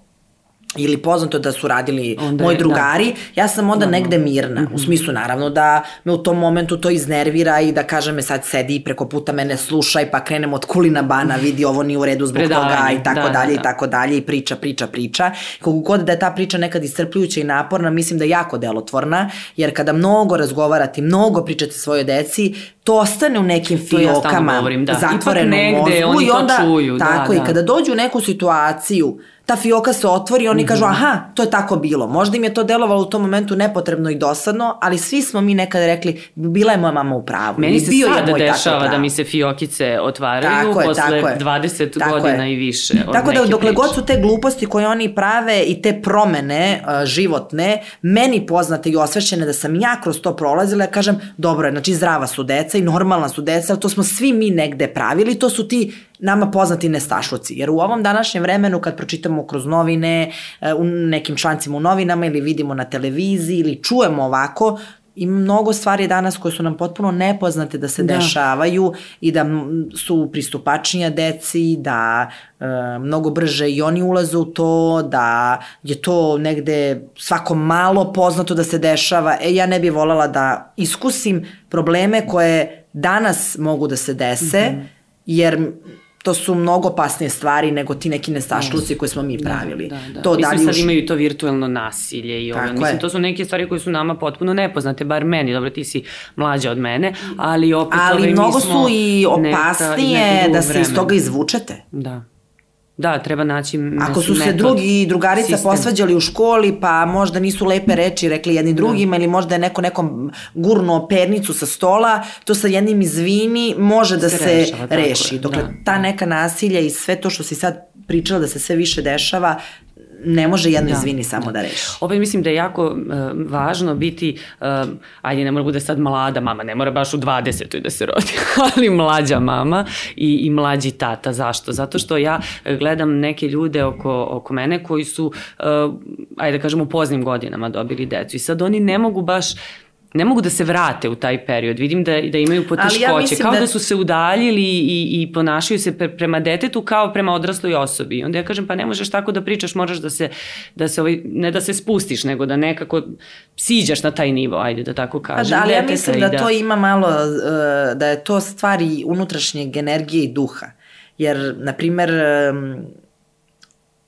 ili poznato da su radili Onda moji da. drugari, ja sam onda negde mirna. U smislu naravno da me u tom momentu to iznervira i da kaže me sad sedi preko puta mene slušaj pa krenem od kulina bana, vidi ovo nije u redu zbog toga Predavanje, i tako da, dalje da. i tako dalje i priča, priča, priča. Kogu god da je ta priča nekad iscrpljujuća i naporna, mislim da je jako delotvorna, jer kada mnogo razgovarate, mnogo pričate svojoj deci, to ostane u nekim To ja fiokama, govorim, da. zatvorenom Ipak negde mozgu i to onda, čuju, da, tako i da. kada dođu u neku situaciju, ta fioka se otvori i oni Mhm. kažu aha, to je tako bilo. Možda im je to delovalo u tom momentu nepotrebno i dosadno, ali svi smo mi nekad rekli, bila je moja mama u pravu. Meni se bio sada u dešava da mi se fiokice otvaraju Tako je, posle tako je. 20 Tako godina je. i više od Tako da dokle priče. god su te gluposti koje oni prave i te promene uh, životne, meni poznate i osvešćene da sam ja kroz to prolazila, ja kažem, dobro je, znači zdrava su deca i normalna su deca, to smo svi mi negde pravili, to su ti nama poznati nestašluci. Jer u ovom današnjem vremenu kad pročitamo kroz novine, uh, u nekim člancima u novinama ili vidimo na televiziji ili čujemo ovako, ima mnogo stvari danas koje su nam potpuno nepoznate da se Da. dešavaju i da su pristupačnija deci, da e, mnogo brže i oni ulaze u to, da je to negde svako malo poznato da se dešava. E, ja ne bih voljela da iskusim probleme koje danas mogu da se dese, mm -hmm. jer to su mnogo opasnije stvari nego ti neki nestašluci koje smo mi pravili. Da, da. To mislim da li sad už- imaju i to virtuelno nasilje i ovo. Tako Mislim, je. to su neke stvari koje su nama potpuno nepoznate, bar meni, dobro ti si mlađa od mene, ali opet Ali ovaj, mi mnogo smo su i neka- opasnije nekog da drugog se iz toga izvučete. Da. Da, treba naći Ako su se metod, drugi i drugarica sistem. posvađali u školi, pa možda nisu lepe reči rekli jedni drugima ili možda je neko nekom gurnuo pernicu sa stola, to sa jednim izvini može da Se se, rešava, reši. je, Dokle da. ta neka nasilja i sve to što si sad pričala da se sve više dešava, ne može jedno Da, izvini samo da, reši. Opet mislim da je jako uh, važno biti, uh, ajde ne mora bude sad mlada mama, ne mora baš u 20. da se rodi, ali mlađa mama i, i mlađi tata. Zašto? Zato što ja eh, gledam neke ljude oko, oko mene koji su, uh, ajde da kažemo, u poznim godinama dobili decu i sad oni ne mogu baš ne mogu da se vrate u taj period. Vidim da, da imaju poteškoće. Ja kao da... da su se udaljili i, i ponašaju se pre, prema detetu kao prema odrasloj osobi. Onda ja kažem, pa ne možeš tako da pričaš, moraš da se, da se ovaj, ne da se spustiš, nego da nekako siđaš na taj nivo, ajde da tako kažem. Da, ali ja mislim da, da to ima malo, uh, da je to stvari unutrašnjeg energije i duha. Jer, na primer,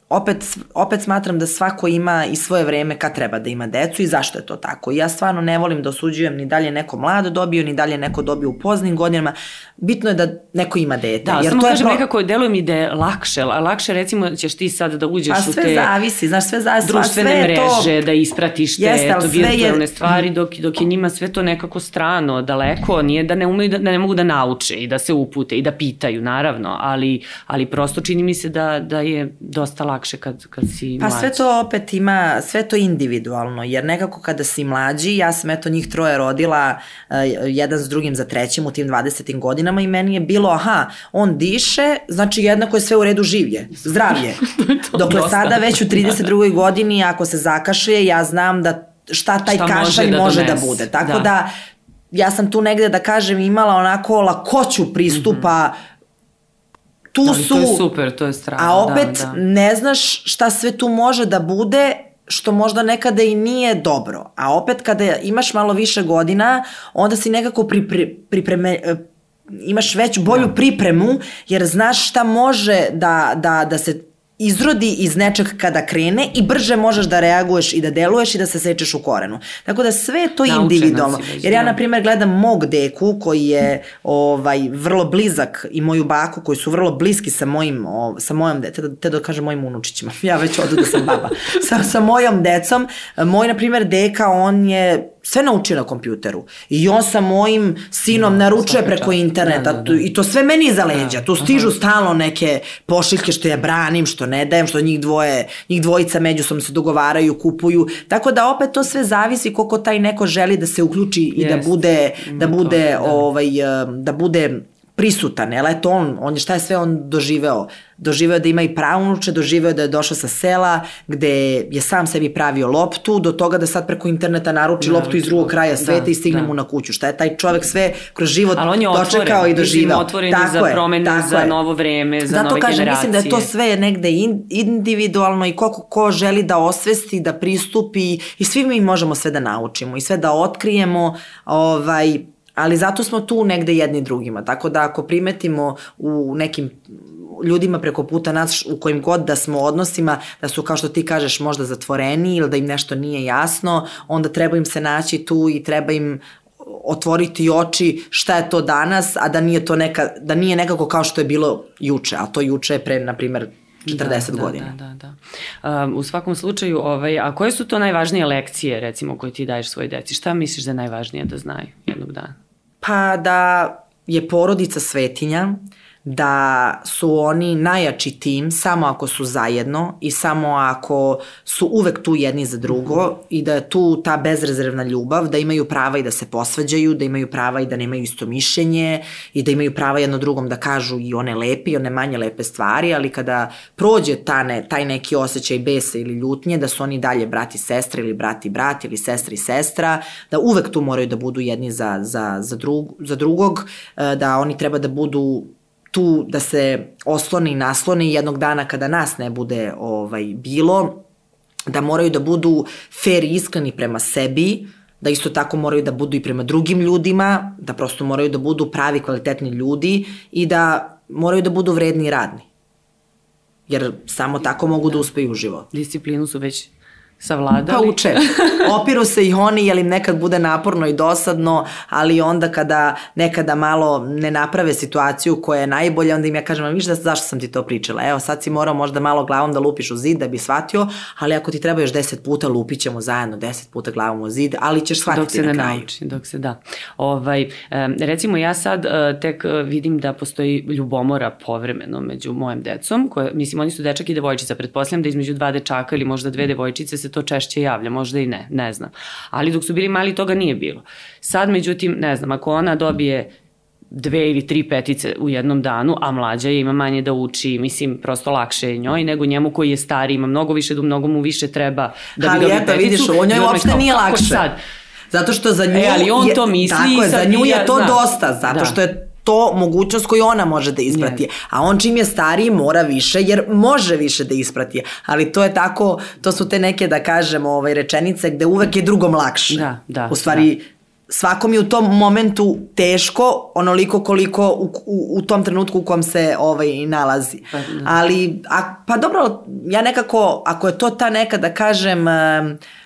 opet, opet smatram da svako ima i svoje vreme kad treba da ima decu i zašto je to tako. ja stvarno ne volim da osuđujem ni dalje neko mlado dobio, ni dalje neko dobio u poznim godinama. Bitno je da neko ima dete. Da, jer samo to kažem pro... nekako, deluje mi da je lakše, a lakše recimo ćeš ti sad da uđeš pa, u te sve zavisi, znaš, sve zavisi. Društvene sve mreže, to... da ispratiš te Jeste, to virtualne je... stvari, dok, dok je njima sve to nekako strano, daleko, nije da ne umeju da, da ne mogu da nauče i da se upute i da pitaju, naravno, ali, ali prosto čini mi se da, da je dosta lakše kad, kad si pa mlađi. Pa sve to opet ima, sve to individualno, jer nekako kada si mlađi, ja sam eto njih troje rodila uh, jedan s drugim za trećim u tim 20. godinama i meni je bilo, aha, on diše, znači jednako je sve u redu življe, zdravlje. Dokle dosta. sada već u 32. godini ako se zakašlje, ja znam da šta taj šta kašalj može, da, može da bude. Tako da. da ja sam tu negde da kažem imala onako lakoću pristupa mm -hmm tu Ali su... to je super, to je strano. A opet da, da. ne znaš šta sve tu može da bude što možda nekada i nije dobro. A opet kada imaš malo više godina, onda si nekako pripre, pripreme, e, imaš već bolju da. pripremu, jer znaš šta može da, da, da se izrodi iz nečeg kada krene i brže možeš da reaguješ i da deluješ i da se sečeš u korenu. Tako da sve je to Naučena individualno. Jer ja, da. na primjer, gledam mog deku koji je ovaj, vrlo blizak i moju baku koji su vrlo bliski sa mojim, o, sa mojom te, da, te da kažem mojim unučićima. Ja već odu da sam baba. sa, sa mojom decom. Moj, na primjer, deka, on je sve naučio na kompjuteru. I on sa mojim sinom no, da, naručuje preko interneta da, da, da. i to sve meni iza leđa. Da, tu stižu aha. stalno neke pošiljke što ja branim, što ne dajem, što njih dvoje, njih dvojica međusobno se dogovaraju, kupuju. Tako da opet to sve zavisi koliko taj neko želi da se uključi i yes. da bude da bude to, da. ovaj da bude prisutan, jel eto on, on je šta je sve on doživeo. Doživeo da ima i pravunuče, doživeo da je došao sa sela, gde je sam sebi pravio loptu, do toga da sad preko interneta naruči da, loptu iz drugog kraja da, sveta da, i stigne da. mu na kuću. Šta je taj čovek sve kroz život on je otvoren, dočekao i doživeo. otvoren tako za promene, za je. novo vreme, za Zato nove kažem, generacije. mislim da je to sve negde individualno i koliko ko želi da osvesti, da pristupi i svi mi možemo sve da naučimo i sve da otkrijemo, ovaj, ali zato smo tu negde jedni drugima. Tako da ako primetimo u nekim ljudima preko puta nas u kojim god da smo odnosima, da su kao što ti kažeš možda zatvoreni ili da im nešto nije jasno, onda treba im se naći tu i treba im otvoriti oči šta je to danas, a da nije to neka, da nije nekako kao što je bilo juče, a to juče je pre, na primer, 40 da, godina. Da, da, da. Um, u svakom slučaju, ovaj, a koje su to najvažnije lekcije, recimo, koje ti daješ svojoj deci? Šta misliš da je najvažnije da znaju jednog dana? Pa da je porodica svetinja, da su oni najjači tim samo ako su zajedno i samo ako su uvek tu jedni za drugo mm -hmm. i da je tu ta bezrezervna ljubav, da imaju prava i da se posvađaju, da imaju prava i da nemaju isto mišljenje i da imaju prava jedno drugom da kažu i one lepe i one manje lepe stvari, ali kada prođe ta ne, taj neki osjećaj besa ili ljutnje, da su oni dalje brati i sestra ili brati i brat ili sestra i sestra, da uvek tu moraju da budu jedni za, za, za, drug, za drugog, e, da oni treba da budu tu da se oslone i naslone jednog dana kada nas ne bude ovaj bilo, da moraju da budu fair i iskreni prema sebi, da isto tako moraju da budu i prema drugim ljudima, da prosto moraju da budu pravi, kvalitetni ljudi i da moraju da budu vredni i radni. Jer samo tako mogu da, da uspeju u život. Disciplinu su već savladali. Pa uče. Opiru se i oni, jer im nekad bude naporno i dosadno, ali onda kada nekada malo ne naprave situaciju koja je najbolja, onda im ja kažem, viš da, zašto sam ti to pričala? Evo, sad si morao možda malo glavom da lupiš u zid da bi shvatio, ali ako ti treba još deset puta, lupit ćemo zajedno deset puta glavom u zid, ali ćeš shvatiti dok se na ne kraju. Nauči, dok se da. Ovaj, recimo, ja sad e, tek e, vidim da postoji ljubomora povremeno među mojim decom, koje, mislim, oni su dečak i devojčica, pretpostavljam da između dva dečaka ili možda dve devojčice se to češće javlja, možda i ne, ne znam. Ali dok su bili mali toga nije bilo. Sad, međutim, ne znam, ako ona dobije dve ili tri petice u jednom danu, a mlađa je, ima manje da uči, mislim, prosto lakše je njoj nego njemu koji je stari, ima mnogo više, da mnogo mu više treba da bi dobio peticu. Ali eto, vidiš, u njoj uopšte nije lakše. Sad? Zato što za nju e, ali on je, to misli tako je, za nju je to da. dosta, zato da. što je to mogućnost koju ona može da isprati. Yes. A on čim je stariji mora više jer može više da isprati. Ali to je tako, to su te neke da kažemo ovaj, rečenice gde uvek je drugom lakše. Da, da. U stvari, da svakom je u tom momentu teško onoliko koliko u, u, u tom trenutku u kom se ovaj nalazi. Pa, da. Ali, a, pa dobro, ja nekako, ako je to ta neka da kažem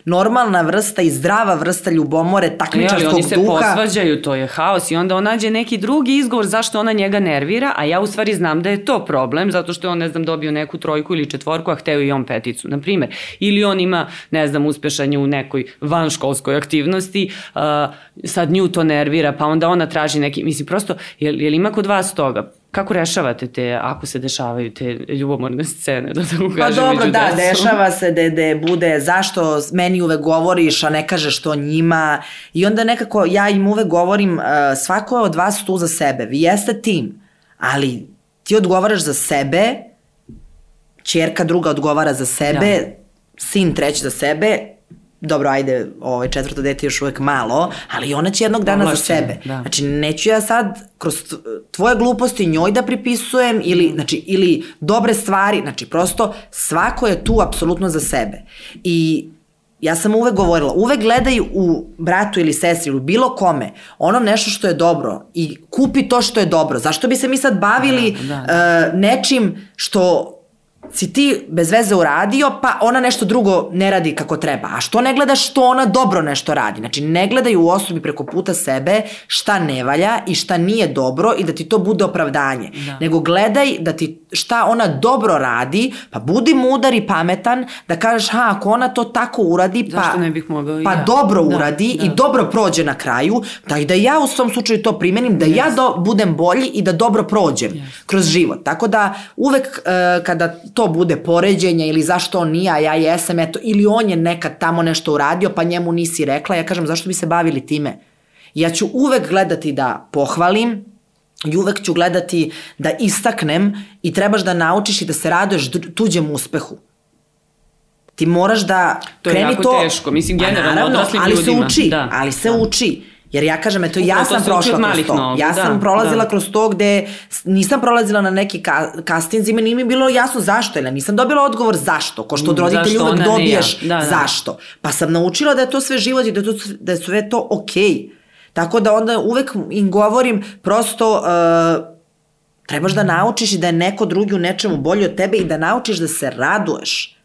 normalna vrsta i zdrava vrsta ljubomore takmičarskog duha. Ali oni se duha, posvađaju, to je haos i onda on nađe neki drugi izgovor zašto ona njega nervira, a ja u stvari znam da je to problem, zato što je on, ne znam, dobio neku trojku ili četvorku, a hteo i on peticu, na primer. Ili on ima, ne znam, uspešanje u nekoj vanškolskoj aktivnosti, uh, sad nju to nervira, pa onda ona traži neki, mislim, prosto, jel, jel ima kod vas toga? Kako rešavate te, ako se dešavaju te ljubomorne scene, da tako kažem, Pa dobro, da, dešava se da, da bude zašto meni uvek govoriš, a ne kažeš to njima. I onda nekako ja im uvek govorim, uh, svako je od vas tu za sebe, vi jeste tim, ali ti odgovaraš za sebe, čerka druga odgovara za sebe, da. sin treći za sebe, dobro, ajde, ovaj, četvrto dete još uvek malo, ali ona će jednog dana Ovlačenje, za sebe. Da. Znači, neću ja sad kroz tvoje gluposti njoj da pripisujem ili, znači, ili dobre stvari, znači, prosto svako je tu apsolutno za sebe. I ja sam uvek govorila, uvek gledaj u bratu ili sestri ili bilo kome ono nešto što je dobro i kupi to što je dobro. Zašto bi se mi sad bavili da, da. Uh, nečim što si ti bez veze uradio, pa ona nešto drugo ne radi kako treba. A što ne gledaš što ona dobro nešto radi? Znači, ne gledaj u osobi preko puta sebe šta ne valja i šta nije dobro i da ti to bude opravdanje. Da. Nego gledaj da ti šta ona dobro radi, pa budi mudar i pametan da kažeš, ha, ako ona to tako uradi, pa, ne bih mogao pa ja. dobro da, uradi da. i dobro prođe na kraju, da i da ja u svom slučaju to primenim, da yes. ja do, budem bolji i da dobro prođem yes. kroz život. Tako da uvek uh, kada to bude poređenje ili zašto on nije, a ja jesam, eto, ili on je nekad tamo nešto uradio, pa njemu nisi rekla, ja kažem, zašto bi se bavili time? Ja ću uvek gledati da pohvalim, i uvek ću gledati da istaknem i trebaš da naučiš i da se raduješ tuđem uspehu. Ti moraš da to kreni to... To je jako teško, mislim generalno naravno, ali ljudima. Se uči, da, ali se da. uči. Jer ja kažem, eto, ja sam prošla kroz to. Nogu, ja da, sam prolazila da. kroz to gde nisam prolazila na neki ka kastinzima, nije mi bilo jasno zašto, ili nisam dobila odgovor zašto, ko što od roditelja uvek dobiješ ja. da, da. zašto. Pa sam naučila da je to sve život i da, to, da je sve to okej. Okay. Tako da onda uvek im govorim prosto... Uh, trebaš da naučiš i da je neko drugi u nečemu bolji od tebe i da naučiš da se raduješ.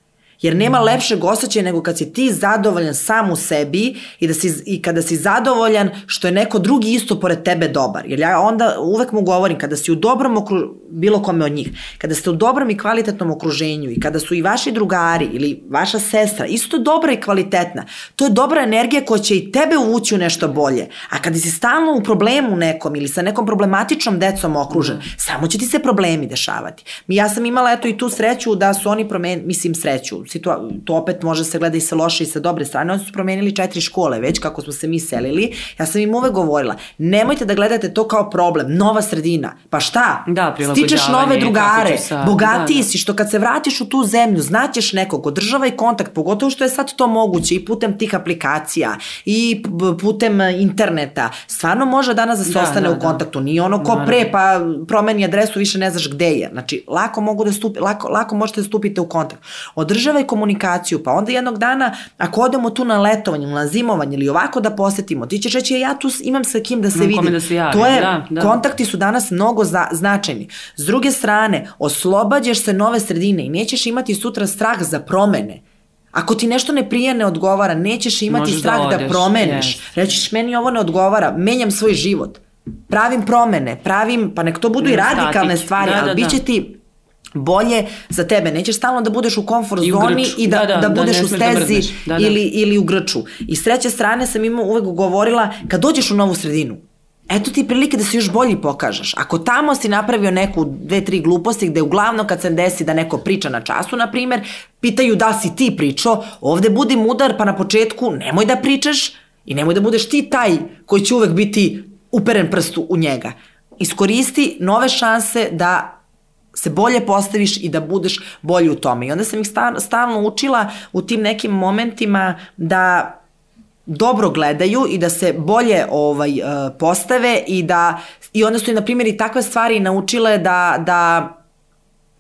Jer nema mm. lepšeg osjećaja nego kad si ti zadovoljan sam u sebi i, da si, i kada si zadovoljan što je neko drugi isto pored tebe dobar. Jer ja onda uvek mu govorim, kada si u dobrom okru, bilo kome od njih, kada ste u dobrom i kvalitetnom okruženju i kada su i vaši drugari ili vaša sestra isto dobra i kvalitetna, to je dobra energija koja će i tebe uvući u nešto bolje. A kada si stalno u problemu nekom ili sa nekom problematičnom decom okružen, mm. samo će ti se problemi dešavati. Ja sam imala eto i tu sreću da su oni promenili, mislim sreću, situa to opet može se gleda i sa loše i sa dobre strane, oni su promenili četiri škole već kako smo se mi selili, ja sam im uvek govorila, nemojte da gledate to kao problem, nova sredina, pa šta? Da, Stičeš nove drugare, sa... bogatiji da, da. si, što kad se vratiš u tu zemlju, znaćeš nekog, održavaj kontakt, pogotovo što je sad to moguće i putem tih aplikacija i putem interneta, stvarno može danas da se da, ostane da, u da. kontaktu, nije ono ko pre pa promeni adresu, više ne znaš gde je, znači lako mogu da stupi, lako, lako možete da stupite u kontakt. Održavaj taj komunikaciju, pa onda jednog dana ako odemo tu na letovanje, na zimovanje ili ovako da posetimo, ti ćeš reći ja tu imam sa kim da se vidim. Da se javim, to je, da, da. kontakti su danas mnogo za, značajni. S druge strane, oslobađaš se nove sredine i nećeš imati sutra strah za promene. Ako ti nešto ne prije ne odgovara, nećeš imati Možeš strah da, odeš, da promeniš. Yes. Rećiš, meni ovo ne odgovara, menjam svoj život. Pravim promene, pravim, pa nek to budu ne, i radikalne stvari, da, ali da, bit će da. ti bolje za tebe. Nećeš stalno da budeš u komfort I zoni i da, da, da, da budeš da u da stezi da da, ili, ili u grču. I s treće strane sam ima uvek govorila, kad dođeš u novu sredinu, Eto ti prilike da se još bolji pokažeš. Ako tamo si napravio neku, dve, tri gluposti gde uglavnom kad se desi da neko priča na času, na primer, pitaju da si ti pričao, ovde budi mudar pa na početku nemoj da pričaš i nemoj da budeš ti taj koji će uvek biti uperen prstu u njega. Iskoristi nove šanse da se bolje postaviš i da budeš bolji u tome. I onda sam ih stalno učila u tim nekim momentima da dobro gledaju i da se bolje ovaj uh, postave i da i onda su na primjer i takve stvari naučile da da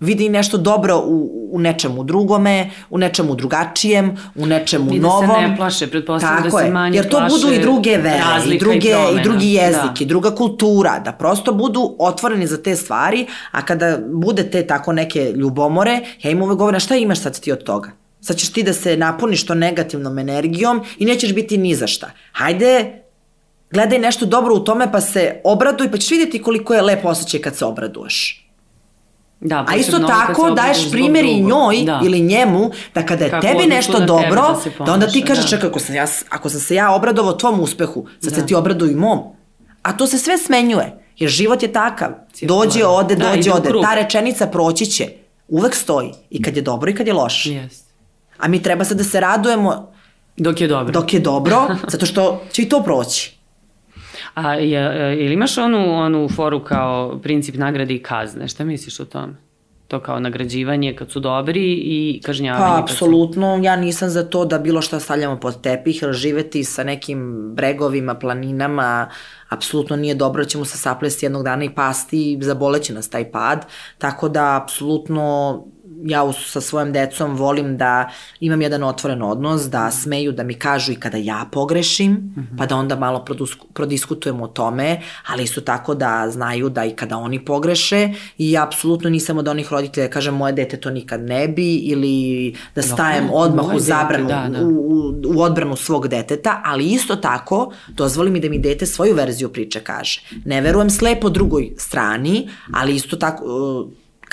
vidi nešto dobro u, u nečemu drugome, u nečemu drugačijem, u nečemu I novom. I da se ne plaše, pretpostavljam da se manje Jer to plaše budu i druge vere, i, druge, i, i drugi jezik, da. i druga kultura, da prosto budu otvoreni za te stvari, a kada bude te tako neke ljubomore, ja im uvek govorim, šta imaš sad ti od toga? Sad ćeš ti da se napuniš to negativnom energijom i nećeš biti ni za šta. Hajde, gledaj nešto dobro u tome pa se obraduj, pa ćeš vidjeti koliko je lepo osjećaj kad se obraduješ. Da, A isto tako daješ primjer i njoj da. ili njemu da kada je Kako tebi nešto da dobro, da, ponaša, da onda ti kažeš da. čekaj, ako sam, ja, ako sam se ja obradovao tvom uspehu, sad da. se ti obraduj i mom. A to se sve smenjuje, jer život je takav. Dođe, ode, da, dođe, ode. Ta rečenica proći će. Uvek stoji. I kad je dobro i kad je loše. Yes. A mi treba sad da se radujemo dok je dobro. Dok je dobro, zato što će i to proći. A je, ili imaš onu, onu foru kao princip nagrade i kazne? Šta misliš o tome? To kao nagrađivanje kad su dobri i kažnjavanje. Pa, apsolutno, ja nisam za to da bilo šta stavljamo pod tepih, jer živeti sa nekim bregovima, planinama, apsolutno nije dobro, ćemo se saplesti jednog dana i pasti i zaboleće nas taj pad, tako da apsolutno ja sa svojom decom volim da imam jedan otvoren odnos, da smeju da mi kažu i kada ja pogrešim, mm -hmm. pa da onda malo prodiskutujemo o tome, ali isto tako da znaju da i kada oni pogreše i ja apsolutno nisam od onih roditelja da kažem moje dete to nikad ne bi ili da stajem no, odmah u zabranu, da, da. U, u, u odbranu svog deteta, ali isto tako dozvoli mi da mi dete svoju verziju priče kaže. Ne verujem slepo drugoj strani, ali isto tako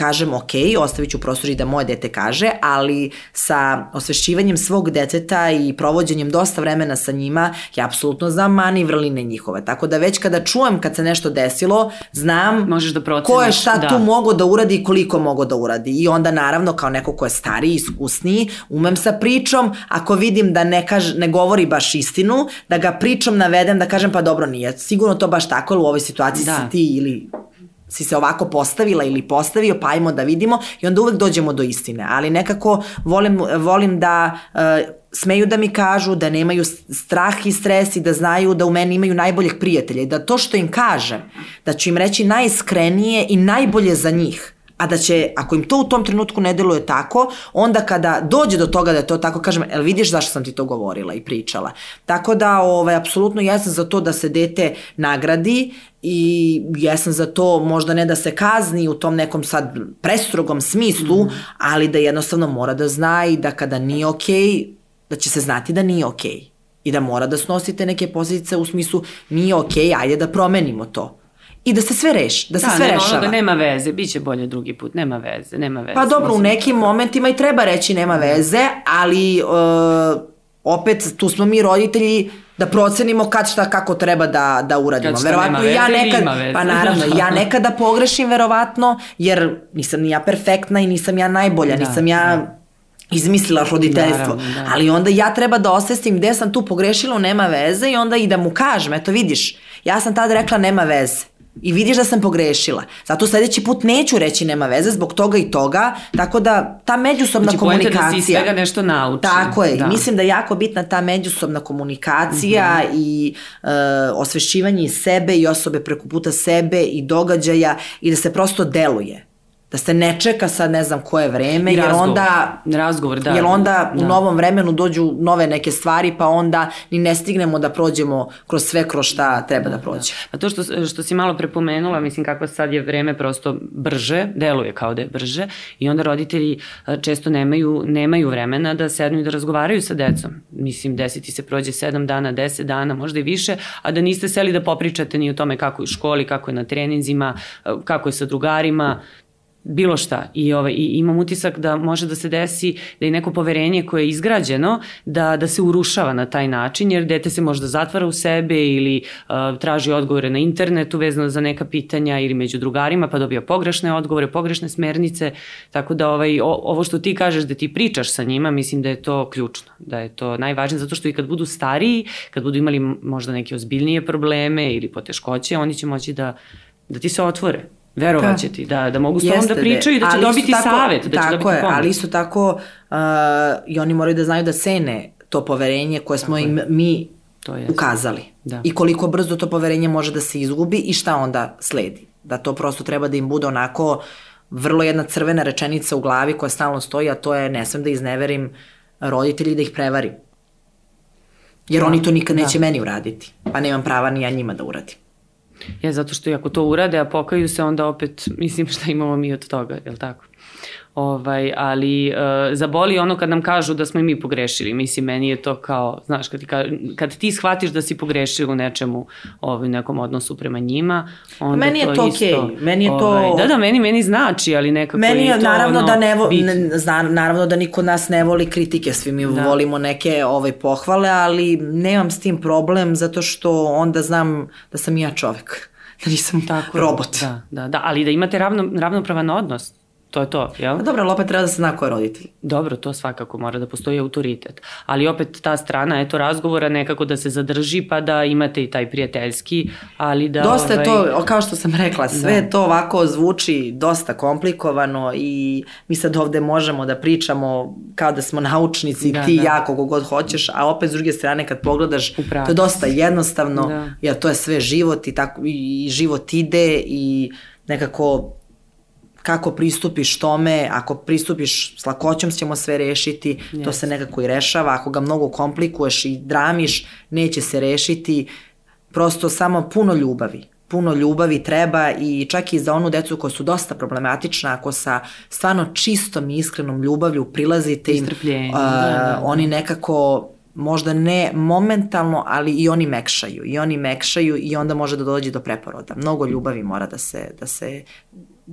kažem ok, ostavit ću prostor i da moje dete kaže, ali sa osvešćivanjem svog deteta i provođenjem dosta vremena sa njima, ja apsolutno znam mani vrline njihove. Tako da već kada čujem kad se nešto desilo, znam Možeš da proceniš, ko je šta da. tu mogo da uradi i koliko mogo da uradi. I onda naravno kao neko ko je stariji, iskusniji, umem sa pričom, ako vidim da ne, kaž, ne govori baš istinu, da ga pričom navedem da kažem pa dobro nije, sigurno to baš tako, ali u ovoj situaciji da. si ti ili si se ovako postavila ili postavio, pa ajmo da vidimo i onda uvek dođemo do istine. Ali nekako volim, volim da uh, smeju da mi kažu da nemaju strah i stres i da znaju da u meni imaju najboljeg prijatelja i da to što im kažem, da ću im reći najiskrenije i najbolje za njih a da će, ako im to u tom trenutku ne deluje tako, onda kada dođe do toga da je to tako, kažem, el vidiš zašto sam ti to govorila i pričala. Tako da, ovaj, apsolutno jesam za to da se dete nagradi i jesam za to možda ne da se kazni u tom nekom sad prestrogom smislu, mm. ali da jednostavno mora da zna i da kada nije okej, okay, da će se znati da nije okej. Okay. I da mora da snosite neke posljedice u smislu nije okej, okay, ajde da promenimo to i da se sve reši, da se da, sve nema rešava. Onoga, nema veze, bit će bolje drugi put, nema veze, nema veze. Pa dobro, u nekim momentima i treba reći nema veze, ali uh, opet tu smo mi roditelji da procenimo kad šta kako treba da da uradimo. Kad verovatno veze, ja nekad pa naravno ja nekada pogrešim verovatno jer nisam ni ja perfektna i nisam ja najbolja, da, nisam ja da izmislila roditeljstvo. Naravno, da. Ali onda ja treba da osvestim gde sam tu pogrešila, nema veze i onda i da mu kažem, eto vidiš, ja sam tada rekla nema veze. I vidiš da sam pogrešila. Zato sledeći put neću reći nema veze zbog toga i toga, tako da ta međusobna znači, komunikacija... Znači, da si svega nešto nauči. Tako je. Da. Mislim da je jako bitna ta međusobna komunikacija mm -hmm. i uh, osvešćivanje sebe i osobe preko puta sebe i događaja i da se prosto deluje da se ne čeka sad ne znam koje vreme, I jer razgovor. onda, razgovor, da. jer onda da. u novom vremenu dođu nove neke stvari, pa onda ni ne stignemo da prođemo kroz sve kroz šta treba da, da prođe. Da. A to što, što si malo prepomenula, mislim kako sad je vreme prosto brže, deluje kao da je brže, i onda roditelji često nemaju, nemaju vremena da sednu i da razgovaraju sa decom. Mislim, desiti se prođe 7 dana, 10 dana, možda i više, a da niste seli da popričate ni o tome kako je u školi, kako je na treninzima, kako je sa drugarima, bilo šta. I ovaj i imam utisak da može da se desi da i neko poverenje koje je izgrađeno da da se urušava na taj način jer dete se možda zatvara u sebe ili uh, traži odgovore na internetu vezano za neka pitanja ili među drugarima pa dobija pogrešne odgovore, pogrešne smernice. Tako da ovaj o, ovo što ti kažeš da ti pričaš sa njima mislim da je to ključno, da je to najvažnije zato što i kad budu stariji, kad budu imali možda neke ozbiljnije probleme ili poteškoće, oni će moći da da ti se otvore Verovaće da. ti, da, da mogu s tobom da pričaju i da će dobiti tako, savet, da će dobiti je, pomoć. Ali isto tako uh, i oni moraju da znaju da cene to poverenje koje smo im mi To je. ukazali. Da. I koliko brzo to poverenje može da se izgubi i šta onda sledi. Da to prosto treba da im bude onako vrlo jedna crvena rečenica u glavi koja stalno stoji, a to je ne smem da izneverim roditelji da ih prevarim. Jer Da, oni to nikad da. neće meni uraditi, pa nemam prava ni ja njima da uradim. Je, zato što i ako to urade, a pokaju se, onda opet, mislim, šta imamo mi od toga, je li tako? Ovaj, ali uh, zaboli ono kad nam kažu da smo i mi pogrešili. Mislim, meni je to kao, znaš, kad ti, ka, kad ti shvatiš da si pogrešila u nečemu, ovaj, u nekom odnosu prema njima, onda Meni je to, to isto, okej. Meni je to- Ovaj, da, da, meni, meni znači, ali nekako Meni je i to naravno ono, da ne, vo, ne zna, naravno da niko nas ne voli kritike, svi mi Da. volimo neke ovaj pohvale, ali nemam s tim problem zato što onda znam da sam ja čovek. Da nisam Tako je. robot. Da, da, da, ali da imate ravno, ravnopravan odnos. To je to, jel? Pa dobro, ali opet treba da se zna ko je roditelj. Dobro, to svakako mora da postoji autoritet. Ali opet ta strana, eto, razgovora nekako da se zadrži pa da imate i taj prijateljski, ali da... Dosta je ovaj, to, kao što sam rekla, sve to ovako zvuči dosta komplikovano i mi sad ovde možemo da pričamo kao da smo naučnici, Da, ti da. ja kogo god hoćeš, a opet s druge strane kad pogledaš, to je dosta jednostavno, Da. jer to je sve život i, tako, i život ide i nekako kako pristupiš tome, ako pristupiš s lakoćom ćemo sve rešiti, to Yes. se nekako i rešava, ako ga mnogo komplikuješ i dramiš, neće se rešiti, prosto samo puno ljubavi. Puno ljubavi treba i čak i za onu decu koja su dosta problematična, ako sa stvarno čistom i iskrenom ljubavlju prilazite im, a, da, da, da. oni nekako možda ne momentalno, ali i oni mekšaju. I oni mekšaju i onda može da dođe do preporoda. Mnogo ljubavi mora da se, da se,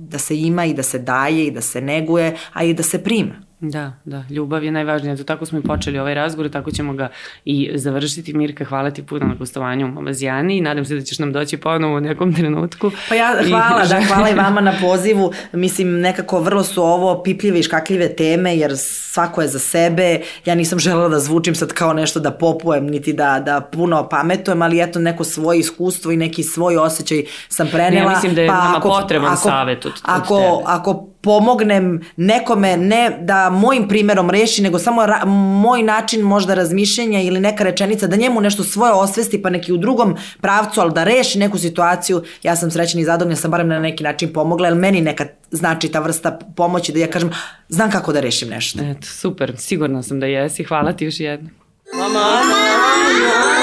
da se ima i da se daje i da se neguje, a i da se prima. Da, da, ljubav je najvažnija. Eto, tako smo i počeli ovaj razgovor, tako ćemo ga i završiti. Mirka, hvala ti puno na gostovanju u Mamazijani i nadam se da ćeš nam doći ponovo u nekom trenutku. Pa ja, I hvala, da, želim- hvala i vama na pozivu. Mislim, nekako vrlo su ovo pipljive i škakljive teme, jer svako je za sebe. Ja nisam želela da zvučim sad kao nešto da popujem, niti da, da puno pametujem, ali eto neko svoje iskustvo i neki svoj osjećaj sam prenela. Ne, ja mislim da je nama potreban savet od- od ako, tebe. ako pomognem nekome, ne da mojim primerom reši, nego samo ra, moj način možda razmišljenja ili neka rečenica, da njemu nešto svoje osvesti, pa neki u drugom pravcu, ali da reši neku situaciju, ja sam srećna i zadovoljna, sam barem na neki način pomogla, jer meni nekad znači ta vrsta pomoći da ja kažem, znam kako da rešim nešto. Eto, super, sigurna sam da jesi. Hvala ti još jednom. Mama!